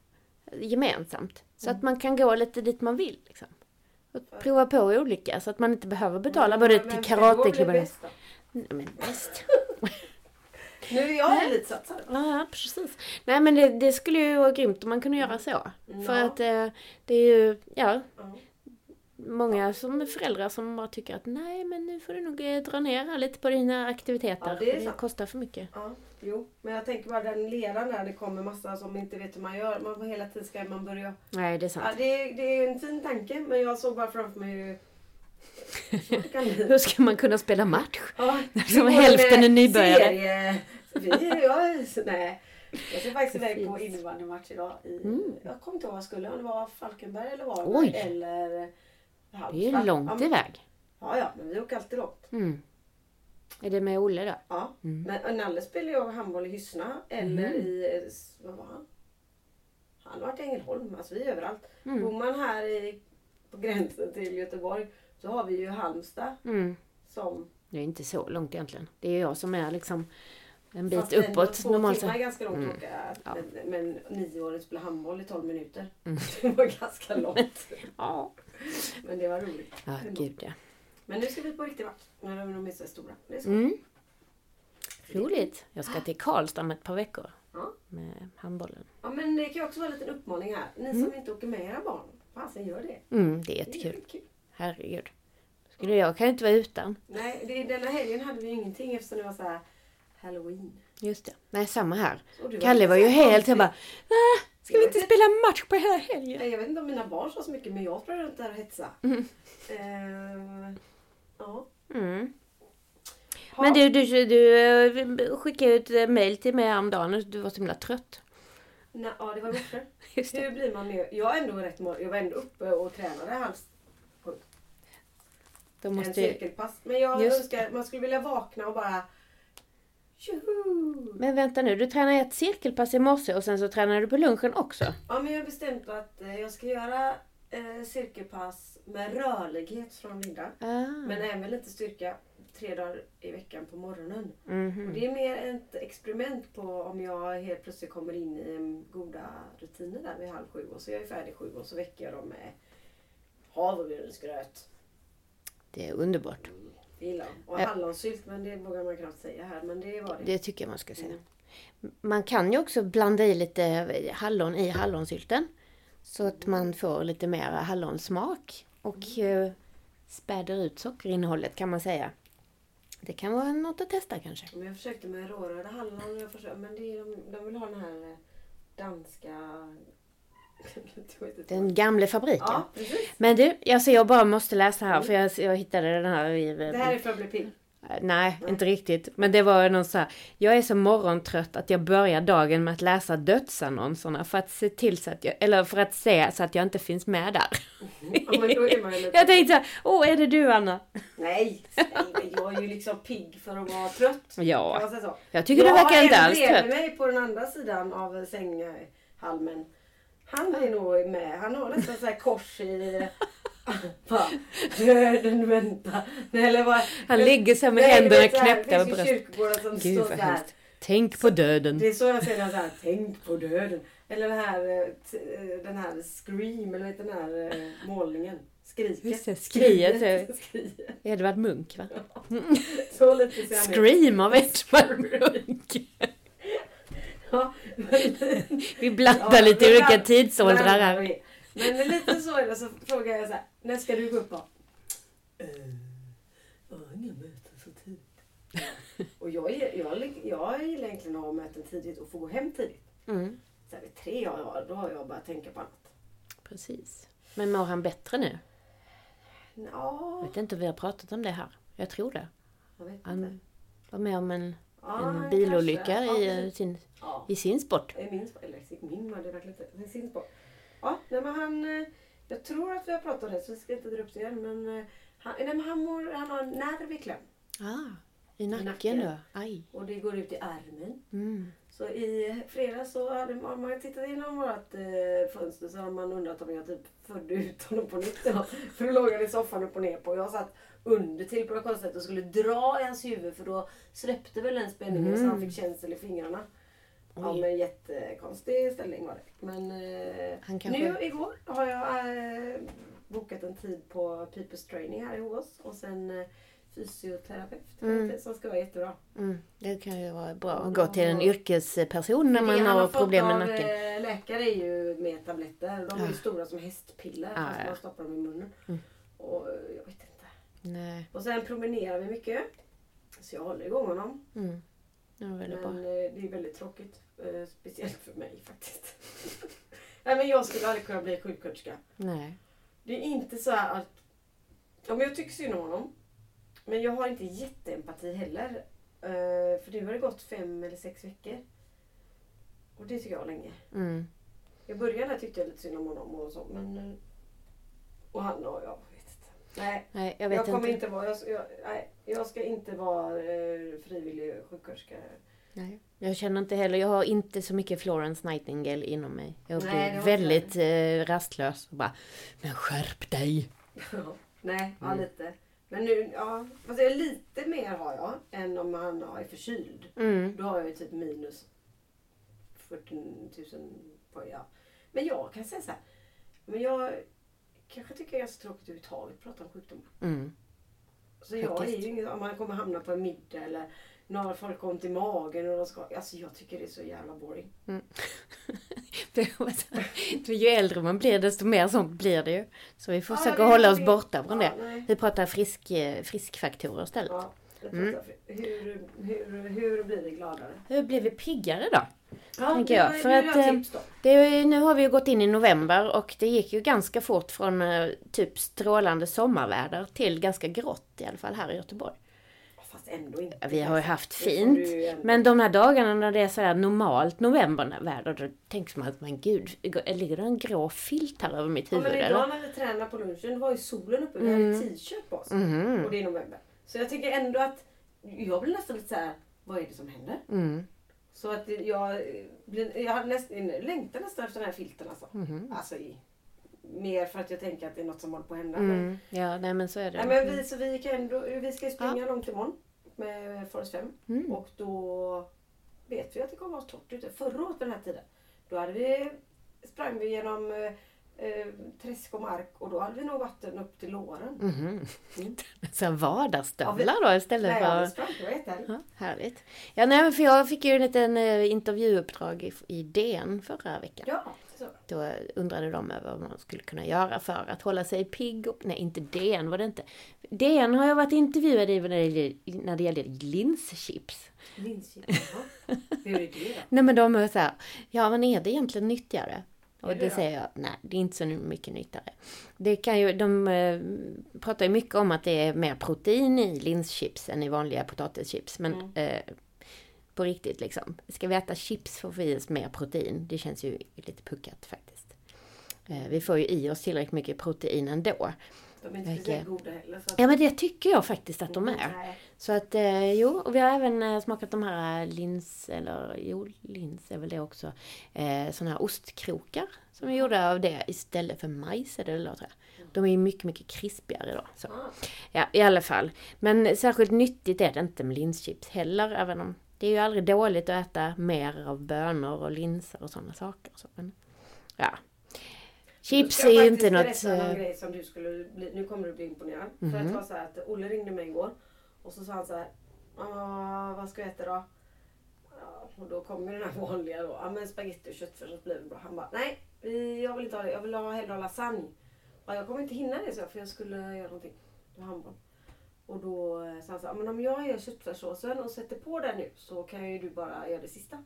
gemensamt. Så att man kan gå lite dit man vill. Liksom. Och prova på olika så att man inte behöver betala både Men till då? Nej, Men bäst. [LAUGHS] [LAUGHS] Nu är jag elitsatsare. Ja, precis. Nej men det, det skulle ju vara grymt om man kunde göra så. För Ja. att eh, det är ju, Ja. Många som föräldrar som bara tycker att nej men nu får du nog eh, dra ner lite på dina aktiviteter. Ja, det är det kostar för mycket. Ja, jo. Men jag tänker bara den ledaren där, det kommer massa som inte vet hur man gör. Man får hela tiden ska man börja... Nej, det är sant. Ja, det, är, det är en fin tanke, men jag såg bara framför mig hur... [LAUGHS] Ska man kunna spela match? Ja, [LAUGHS] Som hälften är nybörjare. Serie, vi, jag, nej. Jag ska faktiskt [LAUGHS] iväg på innebandymatch idag. I, Mm. Jag kommer inte ihåg vad jag skulle, om det var Falkenberg eller Varberg Oj. eller Det är ju långt ja, iväg. Ja, ja, men vi åker alltid långt. Mm. Är det med Olle då? Ja. Mm. Men Nalle spelar ju handboll i Hyssna eller Mm. i, vad var han? Han har varit i Ängelholm, alltså vi är överallt. Mm. Bor man här i, på gränsen till Göteborg så har vi ju Halmstad Mm. som Det är inte så långt egentligen. Det är jag som är liksom en bit Fast uppåt Två normalt timmar är sett. ganska långt Mm. åka. Ja. Men, men nioåringen spelar handboll i 12 minuter. Mm. [LAUGHS] Det var ganska långt. [LAUGHS] Ja. Men det var roligt. Ja, gud ja. Men nu ska vi på riktig match. När de är så stora. Det är så. Mm. Roligt. Jag ska till Karlstad om ett par veckor. Ja. Med handbollen. ja men det kan ju också vara en liten uppmaning här. Ni som inte åker med era barn. Fasen gör det. Mm, det är Det är jättekul. Herregud. Skulle jag kan ju inte vara utan. Nej, det, denna helgen hade vi ju ingenting eftersom det var så här Halloween. Just det. Nej, samma här. Du Kalle var ju helt... Jag bara... Va? Ska vi inte spela match på hela helgen? Nej, Jag vet inte om mina barn sa så mycket men jag sprang runt där och hetsade. Mm. Eh, ja. Mm. Men du, du, du eh, skickade ut ett mejl till mig häromdagen och du var så himla trött. Nej, ja, det var morse. [LAUGHS] Hur blir man mer? Jag är ändå rätt mor- Jag var ändå uppe och tränade halv en måste ju... cirkelpass. Men jag Just. önskar man skulle vilja vakna och bara Tjoho! Men vänta nu, du tränade ett cirkelpass i morse och sen så tränade du på lunchen också. Ja men jag har bestämt att eh, jag ska göra eh, cirkelpass med rörlighet från Linda. Ah. Men även lite styrka. tre dagar i veckan på morgonen. Mhm. Och det är mer ett experiment på om jag helt plötsligt kommer in i en goda rutiner där vid halv sju och så är jag färdig sju och så väcker jag dem med havregrynsgröt. Det är underbart. Gillar. Och Ja. hallonsylt, men det vågar man knappt säga här. Men det var det. Det tycker jag man ska säga. Mm. Man kan ju också blanda i lite hallon i hallonsylten. Så att man får lite mer hallonsmak. Och eh, späder ut sockerinnehållet kan man säga. Det kan vara något att testa kanske. Men jag försökte med rårörda hallon. Jag försökte, men det är, de, de vill ha den här eh, danska... jag [LAUGHS] Den gamla fabriken. Ja, precis. Men du, alltså jag bara måste läsa här för jag, jag hittade den här i... Det här är för att bli pigg. Nej, inte riktigt. Men det var någon så här, jag är så morgontrött att jag börjar dagen med att läsa dödsannonserna för att se till så att jag, eller för att se så att jag inte finns med där. [LAUGHS] Ja. Jag tänkte så här, åh är det du Anna? Nej, nej, men jag är ju liksom pigg för att vara trött. Ja, jag tycker du verkar inte alls Jag har en trött. mig på den andra sidan av sänghalmen. Han är nog med. Han har nästan så här kors i... [LAUGHS] Bara, Döden väntar. Nej, Eller vad? Han ligger så här med händerna knäppta över bröstet. Gud vad hemskt. Tänk på döden. Det är så jag säger så här, tänk på döden. Eller den här, eh, eh, den här Scream, eller vet den här eh, målningen. Skriket. Just det, skriet, Skriet. [LAUGHS] Skriet. Edvard Munch va? [LAUGHS] Så lite. Scream av Edvard Munch. Ja, men, [LAUGHS] Vi blandar Ja, lite men olika bland- tidsåldrar här. vi. Men lite så är det, så frågar jag så här, när ska du gå upp då? Eh, Jag har inga möten så tidigt. [LAUGHS] Och jag, är- jag, jag gillar egentligen att ha möten tidigt och få gå hem tidigt. Mm, Så här, vid tre, ja, då har jag börjat tänka på annat. precis. Men mår han bättre nu? Ja, Jag vet inte om vi har pratat om det här. Jag tror det. jag vet inte. Han var med om en, en bilolycka i, eh, sin, i sin sport. Min sport. Eller min var det verkligen inte. Sin sport. Ja, nej men han... eh, Jag tror att vi har pratat om det så vi ska inte dra upp det igen. Men eh, han, nej, men han, mår, han har en nerv i kläm. Ah, I nacken, nacken. då? Aj. Och det går ut i armen. Mm. Så i fredags så hade man, man tittat igenom vårt eh, fönster så har man undrat om jag typ födde ut honom på nytt. [LAUGHS] För då låg han i soffan upp och ner på. Jag satt under till på något konstigt sätt och skulle dra i hans huvud för då släppte väl den spänningen så han fick känsel i fingrarna. Ja Oj. men jättekonstig ställning var det. Men eh, kanske- nu igår har jag eh, bokat en tid på People's Training här i Hovås och sen eh, fysioterapeut Mm. som ska vara jättebra. Mm. Det kan ju vara bra Ja, att gå till en ja. yrkesperson när man har problem med nacken. läkare är ju med tabletter. De är ju Ja. stora som hästpiller Ja, fast ja. man stoppar dem i munnen. Mm. Och jag vet inte. Nej. Och sen promenerar vi mycket. Så jag håller igång honom. Mm. Det var väldigt Men bra. eh, det är väldigt tråkigt. Eh, speciellt för mig faktiskt. [LAUGHS] Nej men jag skulle aldrig kunna bli sjuksköterska. Nej. Det är inte så här att... Ja, men jag tycker synd om honom. Men jag har inte jätteempati heller. Eh, för nu har det gått fem eller sex veckor. Och det tycker jag var länge. Mm. I början tyckte jag lite synd om honom och så. Men... Och han och jag. Nej, Nej, jag jag, vet kommer inte. inte vara... Jag, jag, nej, jag ska inte vara eh, frivillig sjuksköterska. Nej. Jag känner inte heller, jag har inte så mycket Florence Nightingale inom mig. Jag Nej, blir har väldigt eh, rastlös och bara, men skärp dig! Nej, ja Mm. lite. Men nu, ja. Fast jag, lite mer har jag än om han är förkyld. Mm. Då har jag ju typ minus 40 000 på, ja. Men jag kan säga så här. Men jag kanske tycker det är ganska tråkigt överhuvudtaget att prata om sjukdomar. Mm. Så jag är ju ingen, om man kommer hamna på en middag eller några folk har ont i magen och de ska, alltså jag tycker det är så jävla boring. [LAUGHS] För ju äldre man blir desto mer sånt blir det ju. Så vi får Ja, hålla oss det- borta från ja, det. nej. Vi pratar frisk, eh, friskfaktorer istället. Ja, jag Mm. hur, hur, hur blir vi gladare? Hur blir vi piggare då? Ja, Tänker jag, nu för att, eh, då. Det nu har vi ju gått in i november och det gick ju ganska fort från eh, typ strålande sommarväder till ganska grått i alla fall här i Göteborg. Fast ändå inte. Vi har ju haft fint. ändå- Men de här dagarna när det är så här normalt novemberväder, då tänker man att men gud, ligger det en grå filt här över mitt Ja, huvud men eller? idag när vi tränade på lunchen var ju solen uppe. Vi hade t-shirt på oss. Mhm. Och det är november. Så jag tycker ändå att jag blir nästan lite så här, vad är det som händer? Mm. Så att jag, jag har nästan, längtar nästan efter den här filten alltså. Mhm. Alltså i mer för att jag tänker att det är något som håller på att hända. Mm. Ja, nej men så är det. nej, men vi, så vi, kan ändå, vi ska springa långt imorgon med Forest 5. Mm. Och då vet vi att det kommer att vara torrt ute. Förra året på den här tiden, då hade vi, sprang vi genom eh, träsk och mark och då hade vi nog vatten upp till låren. Mhm. Mm. [LAUGHS] Ja, vardagsstövlar då istället Nej, för... jag sprang, det var jättehärligt. Ja, härligt. Ja, nej, men för jag fick ju en liten eh, intervjuuppdrag i, i DN förra veckan. Ja, så. Då undrade de över vad man skulle kunna göra för att hålla sig pigg och... Nej, inte DN var det inte. DN har jag varit intervjuad i när det gäller, när det gäller linschips. Linschips, jaha. Hur är det då? [LAUGHS] Nej men de är så här, ja men är det egentligen nyttigare? Och det säger jag, nej det är inte så mycket nyttigare. Det kan ju, de eh, pratar ju mycket om att det är mer protein i linschips än i vanliga potatischips. Men Mm. eh, på riktigt liksom. Ska vi äta chips för att få i oss mer protein? Det känns ju lite puckat faktiskt. Eh, vi får ju i oss tillräckligt mycket protein ändå. De är inte speciellt goda heller. Så att, Ja men det tycker jag faktiskt att de är. Nej. Så att eh, jo, och vi har även eh, smakat de här eh, lins, eller jo, lins är väl det också. Eh, såna här ostkrokar som är gjorda av det istället för majs är det då, tror jag. De är ju mycket, mycket krispigare då. Så. Ja, i alla fall. Men särskilt nyttigt är det inte med linschips heller, även om det är ju aldrig dåligt att äta mer av bönor och linser och sådana saker. Så, men, ja. Chips Jag är ju inte något... berätta eh, någon grej som du skulle bli, nu kommer du bli imponerad. För Mhm. att det var så här att Olle ringde mig igår och så sa han så här. "Ah, vad ska vi äta då? Och då kommer den här [LAUGHS] vanliga då. Ja men spagetti och köttfärs blir väl bra. Han bara nej, jag vill inte ha det. Jag vill ha hellre lasagne. Ja, jag kommer inte hinna det så jag, för jag skulle göra någonting. Det var handboll. Och då eh, sa han så här, men om jag gör köttfärssåsen och sätter på den nu så kan ju du bara göra det sista.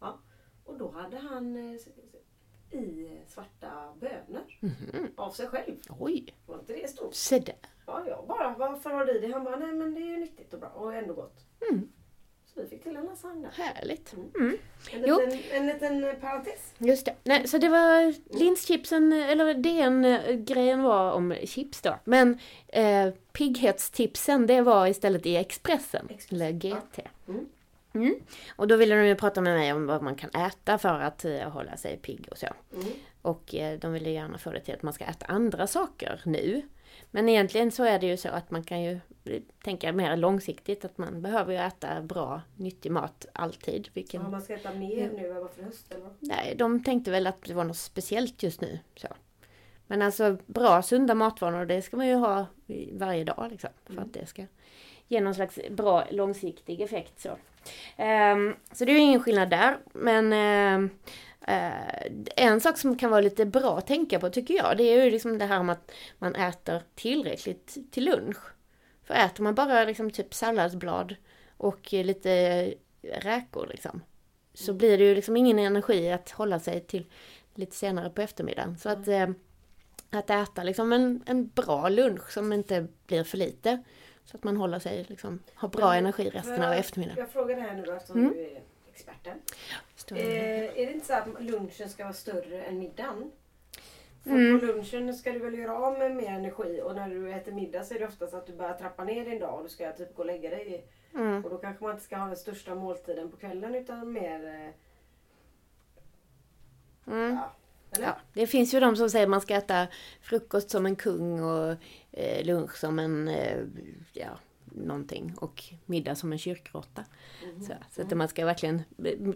Ja. Och då hade han eh, i svarta bönor mhm. av sig själv. Oj, Var inte det stort? se där. Ja, jag bara, varför har du det? Han bara, nej men det är ju nyttigt och bra och ändå gott. Mm. Så vi fick till en lasagne där. Härligt. Mm. Mm. En liten, en liten eh, parentes. Just det. Nej, så det var linschipsen, eller DN-grejen var om chips då. Men eh, pigghetstipsen det var istället i Expressen, Expressen, eller GT. Mm. Mm. Och då ville de ju prata med mig om vad man kan äta för att eh, hålla sig pigg och så. Mm. Och eh, de ville gärna få det till att man ska äta andra saker nu. Men egentligen så är det ju så att man kan ju eh, tänka mer långsiktigt att man behöver ju äta bra, nyttig mat alltid. Vilken... Ja, man ska äta mer nu än vad för höst eller? vad? Nej, de tänkte väl att det var något speciellt just nu. Så. Men alltså bra sunda matvanor det ska man ju ha varje dag liksom. För Mm. att det ska ge någon slags bra långsiktig effekt. Så, Ehm, så det är ju ingen skillnad där. Men ehm, eh, en sak som kan vara lite bra att tänka på tycker jag. Det är ju liksom det här med att man äter tillräckligt till lunch. För äter man bara liksom typ salladsblad och lite räkor liksom. Så blir det ju liksom ingen energi att hålla sig till lite senare på eftermiddagen. Så att, eh, att äta liksom en, en bra lunch som inte blir för lite. Så att man håller sig liksom, har bra Men- energi resten av eftermiddagen. Jag frågar det här nu då eftersom Mm. du är experten. Står Eh, är det inte så att lunchen ska vara större än middagen? För Mm. på lunchen ska du väl göra av med mer energi och när du äter middag så är det oftast att du börjar trappa ner din dag och du ska typ gå och lägga dig. Mm. Och då kanske man inte ska ha den största måltiden på kvällen utan mer... eh, Mm. Ja, eller? Ja, det finns ju de som säger att man ska äta frukost som en kung och eh, lunch som en, eh, ja, någonting och middag som en kyrkråtta. Mhm. Så, så att man ska verkligen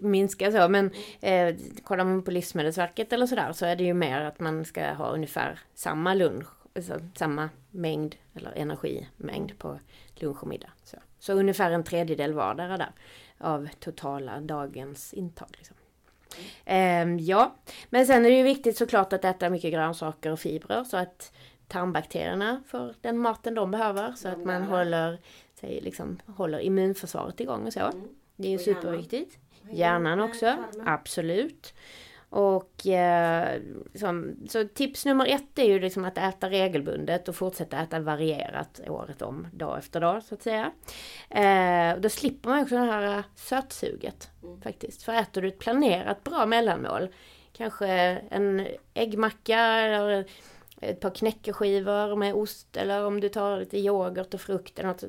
minska så. Men eh, kollar man på Livsmedelsverket eller sådär så är det ju mer att man ska ha ungefär samma lunch, alltså samma mängd eller energimängd på lunch och middag. Så, så ungefär en tredjedel vardera där av totala dagens intag. Liksom. Ehm, ja, men sen är det ju viktigt såklart att äta mycket grönsaker och fibrer så att tarmbakterierna får den maten de behöver så att man håller, sig, liksom, håller immunförsvaret igång och så. Mm. Det är ju superviktigt. Hjärnan också, absolut. Och eh, som, så tips nummer ett är ju liksom att äta regelbundet och fortsätta äta varierat året om, dag efter dag så att säga. Eh, och då slipper man också det här eh, sötsuget Mm. faktiskt. För äter du ett planerat bra mellanmål, kanske en äggmacka eller ett par knäckeskivor med ost eller om du tar lite yoghurt och frukt eller något.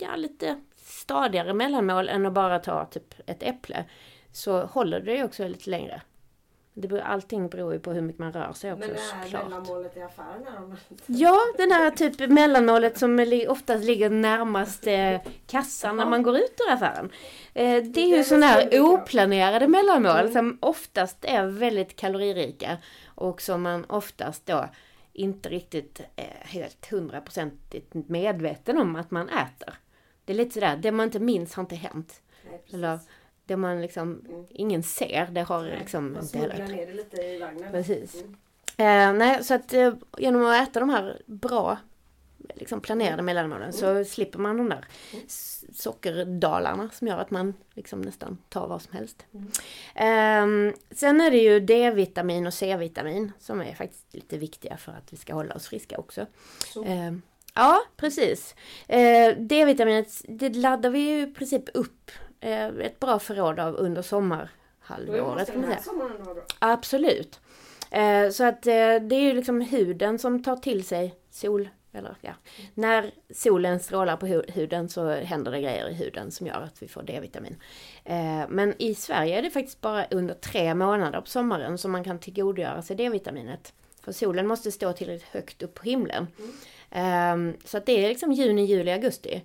Ja, lite stadigare mellanmål än att bara ta typ ett äpple. Så håller det ju också lite längre. Det beror, allting beror ju på hur mycket man rör sig också Men det här såklart. mellanmålet i affären är Ja, den här typ mellanmålet som oftast ligger närmast eh, kassan när man går ut ur affären. Eh, det är ju sådana här oplanerade mellanmål Mm. som oftast är väldigt kaloririka och som man oftast då inte riktigt är helt hundraprocentigt medveten om att man äter. Det är lite sådär, det man inte minns har inte hänt. Nej, det man liksom, Mm. ingen ser, det har Nej, liksom inte heller. ner det lite i vagnen. Precis. Mm. Eh, nej, så att eh, genom att äta de här bra liksom planerade mellanmålen så slipper man de där s- sockerdalarna som gör att man liksom nästan tar vad som helst. Eh, sen är det ju D-vitamin och C-vitamin som är faktiskt lite viktiga för att vi ska hålla oss friska också. Så. Eh, ja, precis. Eh, D-vitaminet, det laddar vi ju i princip upp ett bra förråd av under sommarhalvåret. kan man säga. Absolut. Eh, så att eh, det är ju liksom huden som tar till sig sol, eller ja, när solen strålar på hu- huden så händer det grejer i huden som gör att vi får D-vitamin. Eh, men i Sverige är det faktiskt bara under tre månader på sommaren som man kan tillgodogöra sig D-vitaminet. För solen måste stå tillräckligt högt upp på himlen. Eh, så att det är liksom juni, juli, augusti.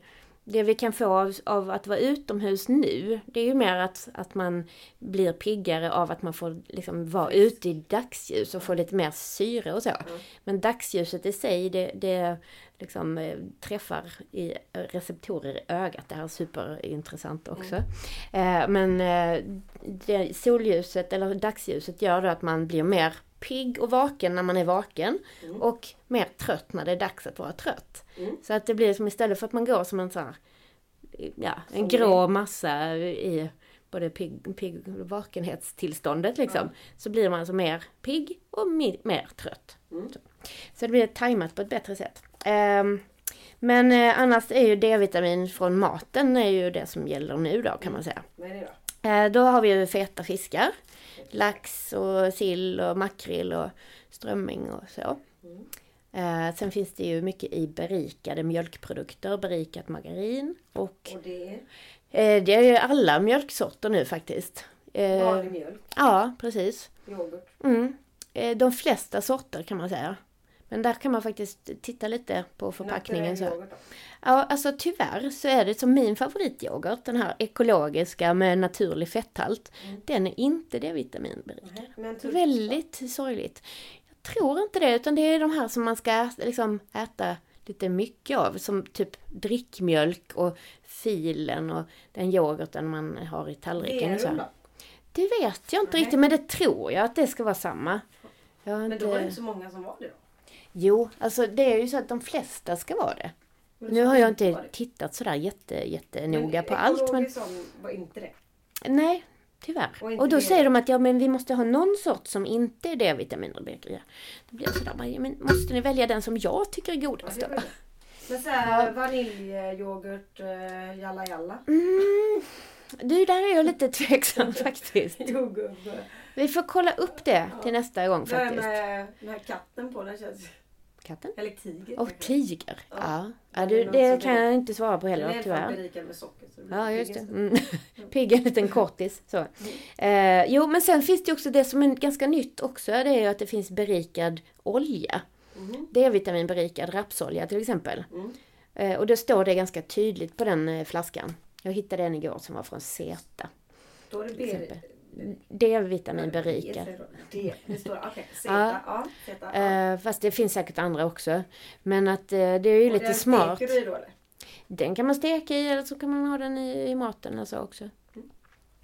Det vi kan få av, av att vara utomhus nu, det är ju mer att, att man blir piggare av att man får liksom vara ute i dagsljus och få lite mer syre och så. Men dagsljuset i sig, det, det liksom eh, träffar i receptorer i ögat. Det här är superintressant också. Eh, men eh, solljuset eller dagsljuset gör då att man blir mer pigg och vaken när man är vaken och mer trött när det är dags att vara trött. Mm. Så att det blir som istället för att man går som en sån här, ja, en grå massa i både pigg, och vakenhetstillståndet liksom. Så blir man alltså mer pigg och mer trött. Mm. Så. så det blir tajmat på ett bättre sätt. Ehm, men eh, annars är ju D-vitamin från maten är ju det som gäller nu då kan man säga. Vad är det då? Eh, då har vi ju feta fiskar. Lax och sill och makrill och strömming och så. Eh, sen finns det ju mycket i berikade mjölkprodukter, berikat margarin och Och det är eh, det är ju alla mjölksorter nu faktiskt. Eh, vanlig mjölk, ja, precis. yoghurt. Mm. Eh, de flesta sorter kan man säga. Men där kan man faktiskt titta lite på förpackningen. Så. Ja, alltså tyvärr så är det som min favorityoghurt, den här ekologiska med naturlig fetthalt. Den är inte D-vitaminberikad. Tull- Väldigt sorgligt. Jag tror inte det, utan det är de här som man ska äta, liksom, äta lite mycket av. Som typ drickmjölk och filen och den yoghurten man har i tallriken. Så. Verum då? Det vet jag inte Nej. riktigt, men det tror jag att det ska vara samma. Men då var det inte så många som var det då. Jo, alltså det är ju så att de flesta ska vara det. Men Nu har jag inte tittat sådär jätte, Men jättenoga på allt, men var inte det. nej, tyvärr. Och Och då det. säger de att ja, men vi måste ha någon sort som inte är D-vitaminberikad. Då blir jag sådär, bara, ja, men måste ni välja den som jag tycker är Ja, godast det. Men såhär vaniljyoghurt, uh, jalla jalla. Mm, du, där är jag lite tveksam [LAUGHS] faktiskt. Vi får kolla upp det till nästa gång faktiskt. med den här katten på den känns... Katten? Eller tiger. Och tiger. Ja, Ja. ja Det det, är kan är- jag inte svara på Den är heller tyvärr. berikad med socker. Så det Ja, just det. Mm. [LAUGHS] Pigg, en liten kortis. Så. Eh, jo, men sen finns det också det som är ganska nytt också. Det är ju att det finns berikad olja. Mhm. D-vitaminberikad rapsolja till exempel. Mm. Eh, och det står det ganska tydligt på den eh, flaskan. Jag hittade en igår som var från Zeta. Då är det. D-vitaminberikad. Det, det står. [LAUGHS] Ja. Zeta. Ja. Zeta. Ja. Eh, fast det finns säkert andra också. Men att eh, det är ju Och lite den smart. du då eller? Den kan man steka i eller så kan man ha den i, i maten alltså också.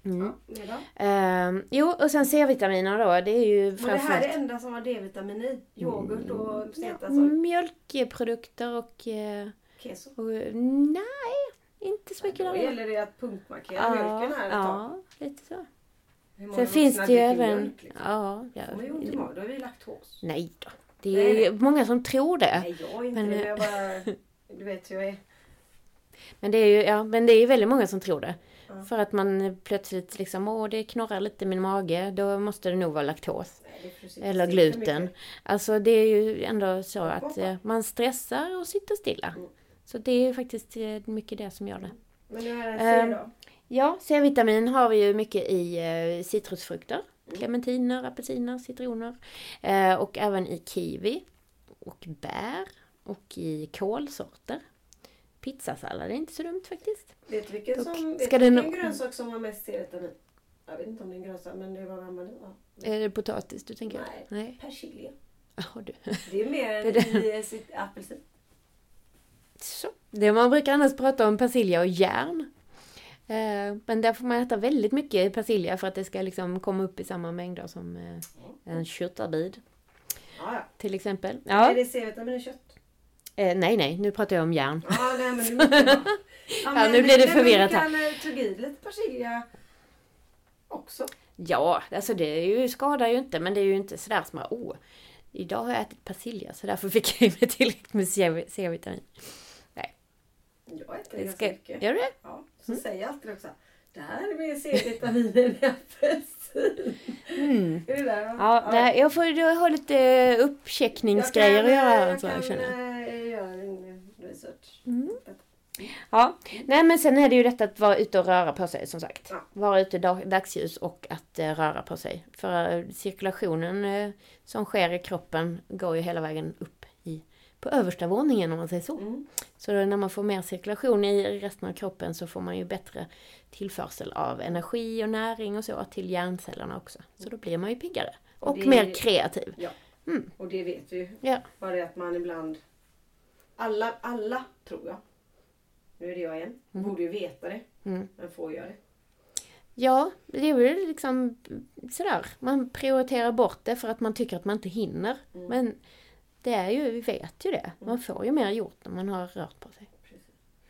Mm. Ja, mer då? Ehm, jo, och sen C-vitaminer då, det är ju Men det här är framförallt det enda som har D-vitamin i. Yoghurt och Zeta. Mm. Så. mjölkprodukter och, eh, Keso. och... Nej, inte så mycket Då gäller det att punktmarkera mjölken här ett tag. ja, lite så. Hur många Sen finns det ju även... mjölk, liksom? Ja, ja. Får man ju ont i magen. Då är vi laktos. Nej då. Det är nej. många som tror det. Nej, jag är inte Men, det. eh, jag bara... [LAUGHS] Du vet hur jag är. Men det är ju ja, men det är väldigt många som tror det. Ja. För att man plötsligt liksom, åh det knorrar lite i min mage, då måste det nog vara laktos. Nej, Eller gluten. Alltså det är ju ändå så att eh, man stressar och sitter stilla. Mm. Så det är ju faktiskt eh, mycket det som gör det. Men det C då. Ja, C-vitamin har vi ju mycket i eh, citrusfrukter. Clementiner, apelsiner, citroner. Eh, och även i kiwi. Och bär. Och i kålsorter. Pizzasallad är inte så dumt faktiskt. Vet du vilken, som, vet vilken nå- grönsak som har mest C-vitamin? Jag vet inte om det är en grönsak men det var gammal. Ja. Är det potatis du tänker? Nej. Nej. Persilja. Jaha du. [LAUGHS] Det är mer än i sitt apelsin. Så. Det man brukar annars prata om persilja och järn. Eh, men där får man äta väldigt mycket persilja för att det ska liksom komma upp i samma mängder som eh, en köttarbid Ja, ja. till exempel. Är Ja. det C-vitamin i kött? Eh, nej, nej, nu pratar jag om järn. Nej men måste vara. [LAUGHS] Ja, men- nu blir det nej, men förvirrat Du kan eh, tugga i lite persilja också. Ja, alltså det är ju, skadar ju inte men det är ju inte sådär som att oh, idag har jag ätit persilja så därför fick jag i mig tillräckligt med C-vitamin. Jag äter Det ganska ska, mycket. gör du det? Ja, så säger jag alltid också. Det här är mer C-vitamin i apelsin. Mm. Är det där? Ja, nej, jag får jag har lite uppcheckningsgrejer att göra här. Jag Så kan jag känner. eh, göra en research. Mm. Ja, nej men sen är det ju detta att vara ute och röra på sig som sagt. Ja. Vara ute i dag- dagsljus och att eh, röra på sig. För eh, cirkulationen eh, som sker i kroppen går ju hela vägen upp på översta våningen om man säger så. Mm. Så när man får mer cirkulation i resten av kroppen så får man ju bättre tillförsel av energi och näring och så till hjärncellerna också. Så då blir man ju piggare. Och Och det- mer kreativ. Ja, Mm. och det vet vi ju. Ja. Bara det att man ibland... Alla, alla tror jag. Nu är det jag igen. Borde ju veta det. Mm. Men får jag det. Ja, det är väl liksom sådär. Man prioriterar bort det för att man tycker att man inte hinner. Mm. Men det är ju, vi vet ju det. Man får ju mer gjort när man har rört på sig. Precis.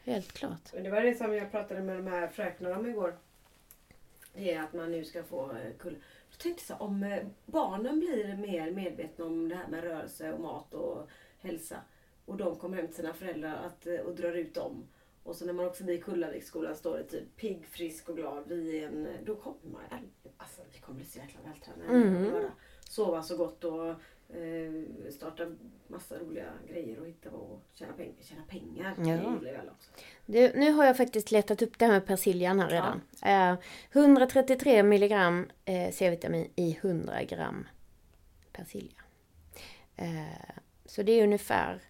Helt klart. Men det var det som jag pratade med de här fröknarna om igår. Det är att man nu ska få eh, kull. Jag tänkte så om eh, barnen blir mer medvetna om det här med rörelse och mat och hälsa. Och de kommer hem till sina föräldrar att, eh, och drar ut dem. Och så när man också blir i Kullaviksskolan står det typ pigg, frisk och glad. Vi är en, då kommer man, alltså vi kommer bli så jäkla vältränade. Bara Sova så gott och eh, starta massa roliga grejer och hitta och tjäna, peng tjäna pengar. Ja. Det gillar också. Du, nu har jag faktiskt letat upp det här med persiljan här redan. Eh, 133 milligram eh, C-vitamin i 100 gram persilja. Eh, så det är ungefär,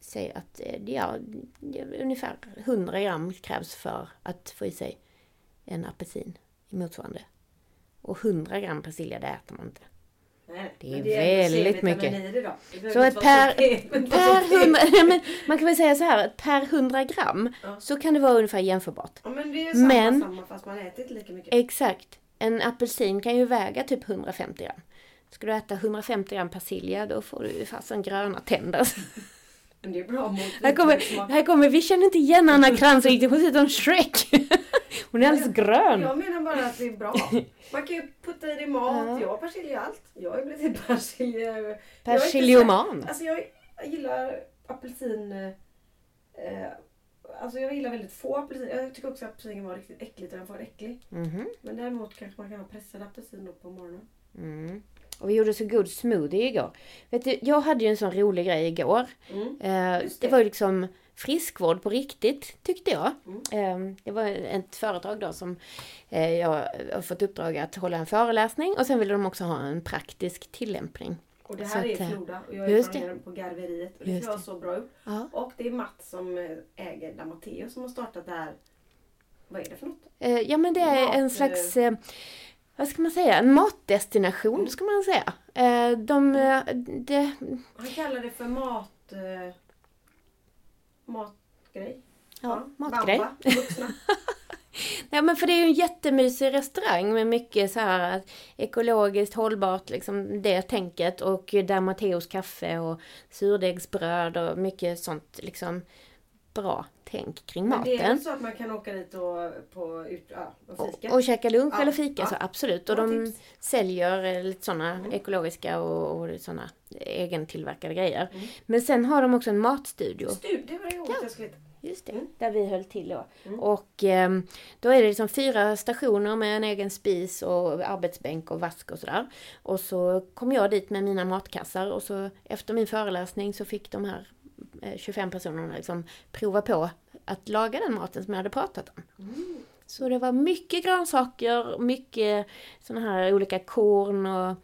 säg att eh, ja, det är ungefär 100 gram krävs för att få i sig en apelsin i motsvarande. Och 100 gram persilja det äter man inte. Nej, Det är väldigt mycket. det då. Det behöver Så vara per, [LAUGHS] per så- 100, nej, men man kan väl säga så här, att per 100 gram Ja. så kan det vara ungefär jämförbart. Ja men det är samma, Men- samma fast man äter inte lika mycket. Exakt. En apelsin kan ju väga typ 150 gram. Ska du äta 150 gram persilja då får du ju fasen gröna tänder. Men det är bra mot Här kommer, här kommer, vi känner inte igen Anna Krantz riktigt, hon ser ut som Shrek. Hon är alldeles grön. Jag menar bara att det är bra. Man kan ju putta i det i mat. Ja. Jag har persilja i allt. Jag har blivit persilja. Persiljoman. så- Alltså jag, gillar apelsin. Eh, alltså jag gillar väldigt få apelsiner. Jag tycker också att apelsin kan vara riktigt äckligt och den får vara äcklig. Mhm. Men däremot kanske man kan ha pressad apelsin då på morgonen. Mm. Och vi gjorde så god smoothie igår. Vet du, jag hade ju en sån rolig grej igår. Mm. Eh, det det. var ju liksom friskvård på riktigt, tyckte jag. Mm. Eh, det var ett företag då som eh, jag har fått uppdrag att hålla en föreläsning och sen ville de också ha en praktisk tillämpning. Och det Så här att, är Floda och jag är från på garveriet. Och det ser så bra ut. Ja. Och det är Mats som eh, äger Damateo som har startat det här. Vad är det för något? Eh, ja men det är Mat, en slags, vad ska man säga, en matdestination ska man säga. De, eh, det, Han kallar det för mat... Matgrej. ja, matgrej. Bamba, vuxna. [LAUGHS] Ja men för det är ju en jättemysig restaurang med mycket så här ekologiskt hållbart liksom det tänket och där Matteos kaffe och surdegsbröd och mycket sånt liksom bra tänk kring Men det är maten. så att man kan åka dit och, på, ut, ja, och fika? Och, och käka lunch Ja, eller fika ja. så absolut. Och de tips. säljer eh, lite sådana Mm. ekologiska och, och sådana egentillverkade grejer. Mm. Men sen har de också en matstudio. Stu, det var det ordet jag skulle. Just det, Mm. där vi höll till då. Mm. Och ehm, då är det liksom fyra stationer med en egen spis och arbetsbänk och vask och sådär. Och så kom jag dit med mina matkassar och så efter min föreläsning så fick de här eh, 25 personerna liksom prova på att laga den maten som jag hade pratat om. Mm. Så det var mycket grönsaker, mycket sådana här olika korn och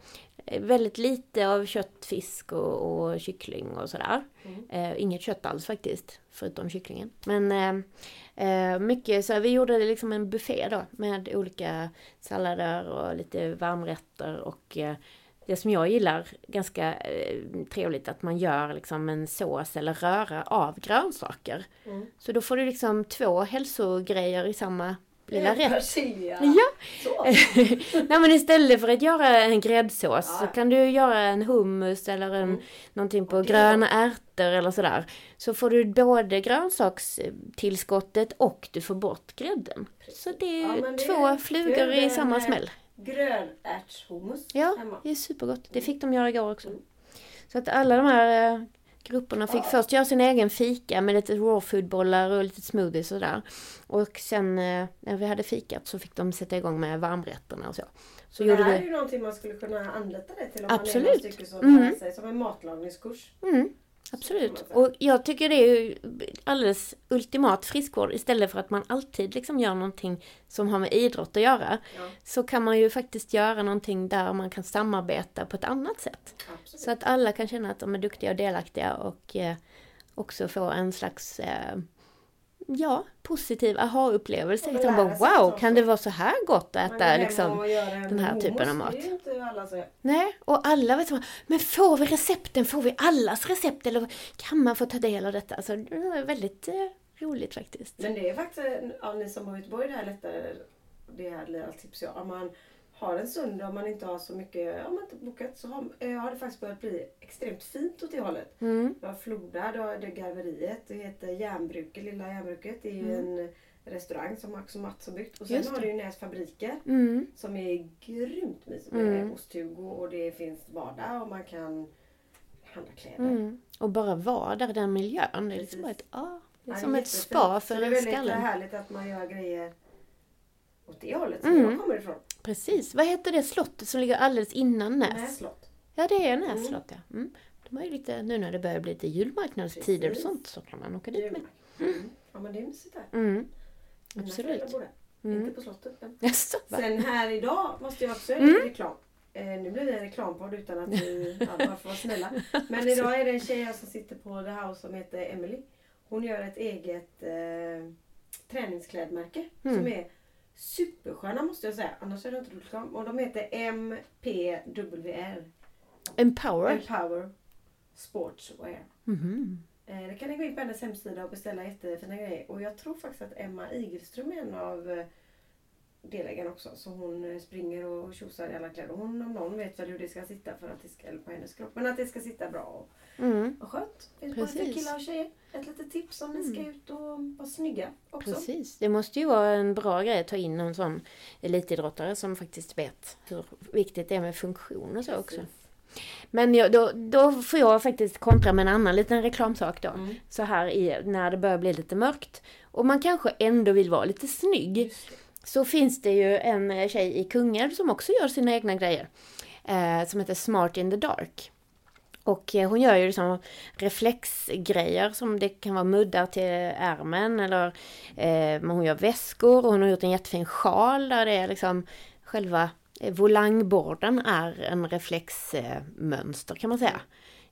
eh, väldigt lite av kött, fisk och, och kyckling och sådär. Mm. Eh, inget kött alls faktiskt, förutom kycklingen. Men eh, eh, mycket, så vi gjorde liksom en buffé då med olika sallader och lite varmrätter och eh, det som jag gillar ganska eh, trevligt att man gör liksom en sås eller röra av grönsaker. Mm. Så då får du liksom två hälsogrejer i samma lilla rätt. Persilja. [LAUGHS] Ja. [LAUGHS] Nej men istället för att göra en gräddsås Ja. så kan du göra en hummus eller en, Mm. någonting på gröna ärtor eller sådär. Så får du både grönsakstillskottet och du får bort grädden. Så det är Ja, det två är flugor i samma smäll. Grönärtshummus Ja, hemma. det är supergott. Det fick de göra igår också. Mm. Så att alla de här eh, grupperna fick Ja. först göra sin egen fika med lite raw food-bollar och lite smoothies och sådär. Och sen eh, när vi hade fikat så fick de sätta igång med varmrätterna och så. Så det här är vi... ju någonting man skulle kunna anlita det till om Absolut. man är några stycken som Mm. sig som en matlagningskurs. Mm, absolut. Och jag tycker det är ju alldeles ultimat friskvård istället för att man alltid liksom gör någonting som har med idrott att göra. Ja, Så kan man ju faktiskt göra någonting där man kan samarbeta på ett annat sätt. absolut. Så att alla kan känna att de är duktiga och delaktiga och eh, också få en slags eh, ja, positiv aha-upplevelse. Att de lära bara wow, också. kan det vara så här gott att äta liksom? den här typen av mat. Är gör. Nej, och alla vet vad, men får vi recepten? Får vi allas recept? Eller kan man få ta del av detta? Så det är väldigt eh, roligt faktiskt. Men det är faktiskt, ja, ni som bor i Göteborg, det här lättare, det här lilla tips jag. Om man har en söndag och man inte har så mycket, om man inte bokat så har, eh, har det faktiskt börjat bli extremt fint åt det hållet. Mm. Har Floda, har det garveriet, det heter Järnbruket, Lilla Järnbruket. Det är ju en restaurang som Max och Mats har byggt. Och sen har det. du ju Näs fabriker Mm. som är grymt mysigt med Mm. osthugo och det finns bada och man kan handla kläder. Mm. Och bara vara där i den miljön. Det är liksom ett, ah, det är Ja, som ett spa för det är väldigt skallen. härligt att man gör grejer åt det hållet som Mm. jag kommer ifrån. Precis. Vad heter det slottet som ligger alldeles innan Näs? Näs slott. Ja, det är Näs Mm. ja. Mm. De har ju lite, nu när det börjar bli lite julmarknadstider och sånt så kan man åka dit med. Mm. Ja men det är mysigt där. Mm. Absolut. Mm. Inte på slottet. Men. [LAUGHS] Va? Sen här idag måste jag också göra Mm. lite reklam. Eh, nu blir det en reklampodd utan att vi [LAUGHS] ja, bara får vara snälla. Men idag är det en tjej som sitter på The House som heter Emily. Hon gör ett eget eh, träningsklädmärke Mm. som är supersköna måste jag säga. Annars är det inte reklam. Och de heter MPWR. Empower. Empower Sportswear. Mhm. Eh, Det kan ni gå in på hennes hemsida och beställa jättefina grejer. Och jag tror faktiskt att Emma Igelström är en av delägarna också. Så hon eh, springer och tjosar i alla kläder. Hon om någon vet väl hur det ska sitta för att det ska, eller på hennes kropp. Men att det ska sitta bra och, Mm. och skönt. Finns både för Precis. killar och tjejer. Ett litet tips om ni ska ut och vara snygga också. Precis. Det måste ju vara en bra grej att ta in en sån elitidrottare som faktiskt vet hur viktigt det är med funktion och så också. Precis. Men jag, då, då får jag faktiskt kontra med en annan liten reklamsak då. Mm. Så här i, när det börjar bli lite mörkt. Och man kanske ändå vill vara lite snygg. Det. Så finns det ju en tjej i Kungälv som också gör sina egna grejer. Eh, som heter Smart in the Dark. Och eh, hon gör ju liksom reflexgrejer som det kan vara muddar till ärmen eller eh, hon gör väskor och hon har gjort en jättefin sjal där det är liksom själva eh, volangborden är en reflexmönster eh, mönster, kan man säga.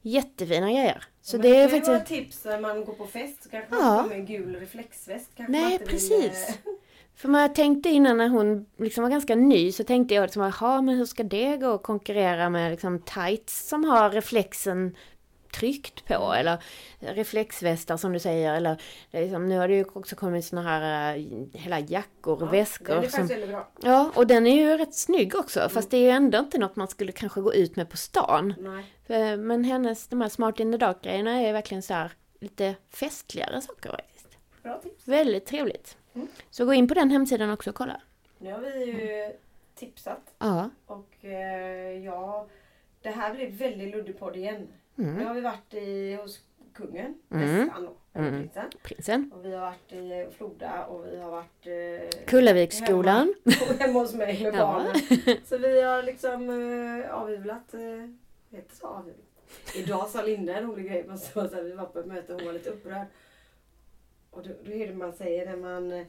Jättefina grejer. Så Men det är ju vara ett faktiskt... tips när man går på fest. Så kanske man Ja. med en gul reflexväst. Kanske Nej, precis. Vill, [LAUGHS] eh, För man tänkte innan när hon liksom var ganska ny så tänkte jag liksom, jaha men hur ska det gå att konkurrera med liksom tights som har reflexen tryckt på eller reflexvästar som du säger eller liksom, nu har det ju också kommit såna här äh, hela jackor och Den väskor. är som, väldigt bra. ja, och den är ju rätt snygg också fast det är ju ändå inte något man skulle kanske gå ut med på stan. För, men hennes, de här Smart in the Dark grejerna är verkligen så här lite festligare saker faktiskt. Bra tips. Väldigt trevligt. Mm. Så gå in på den hemsidan också och kolla. Nu har vi ju tipsat Ja. och eh, ja, det här blir väldigt luddig podd igen. Nu Mm. har vi varit i, hos kungen, Mm. nästan då, Mm. prinsen. Prinsen. Och vi har varit i Floda och vi har varit eh, Kullaviksskolan. hemma, [LAUGHS] hemma hos mig med Ja. barnen. Så vi har liksom eh, avivlat, eh, heter så avivlat? Idag sa Linda en rolig grej, man sa så här, vi var på ett möte och hon var lite upprörd. Och då, då är det man säger när man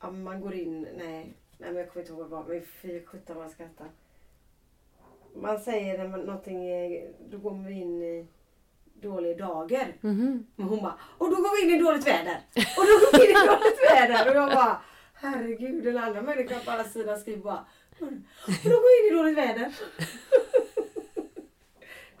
ja, man går in, nej, nej men jag kommer inte ihåg vad men fy sjutton vad jag skrattar. Man säger när man, någonting, då går vi in i dålig dager. Mhm. Men hon bara, och då går vi in i dåligt väder. Och då går vi in i dåligt väder. Och jag bara, herregud den andra människan på andra sidan skriver bara, och då går vi in i dåligt väder.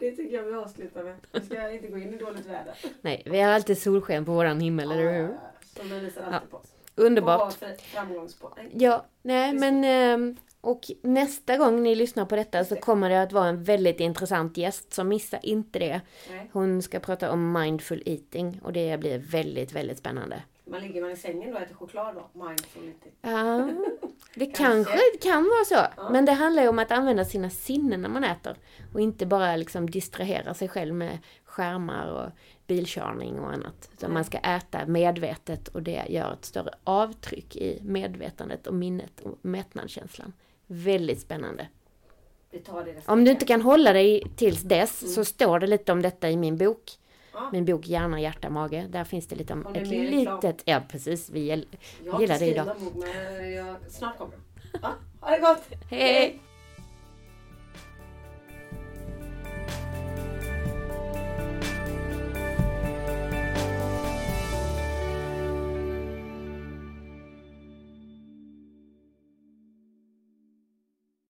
Det tycker jag vi avslutar med. Vi ska inte gå in i dåligt väder. Nej, vi har alltid solsken på våran himmel, eller hur? Som den visar alltid på oss. Underbart. Framgångspodd. Ja, nej men ehm, och nästa gång ni lyssnar på detta så kommer det att vara en väldigt intressant gäst, så missa inte det. Hon ska prata om mindful eating och det blir väldigt, väldigt spännande. Man ligger man i sängen då och äter choklad då? Mindful. Ja, [LAUGHS] det Kanske. kan vara så. Ja. Men det handlar ju om att använda sina sinnen när man äter. Och inte bara liksom distrahera sig själv med skärmar och bilkörning och annat. Utan man ska äta medvetet och det gör ett större avtryck i medvetandet och minnet och mättnadskänslan. Väldigt spännande. Om du inte kan hålla dig tills dess Mm. så står det lite om detta i min bok. Ja. Min bok Hjärna, hjärta, mage. Där finns det lite om det ett reklam. litet... Ja precis, vi gäll- Jag har gillar inte det skrivit idag. någon bok men jag, snart kommer den. Ja, ha det gott! Hej!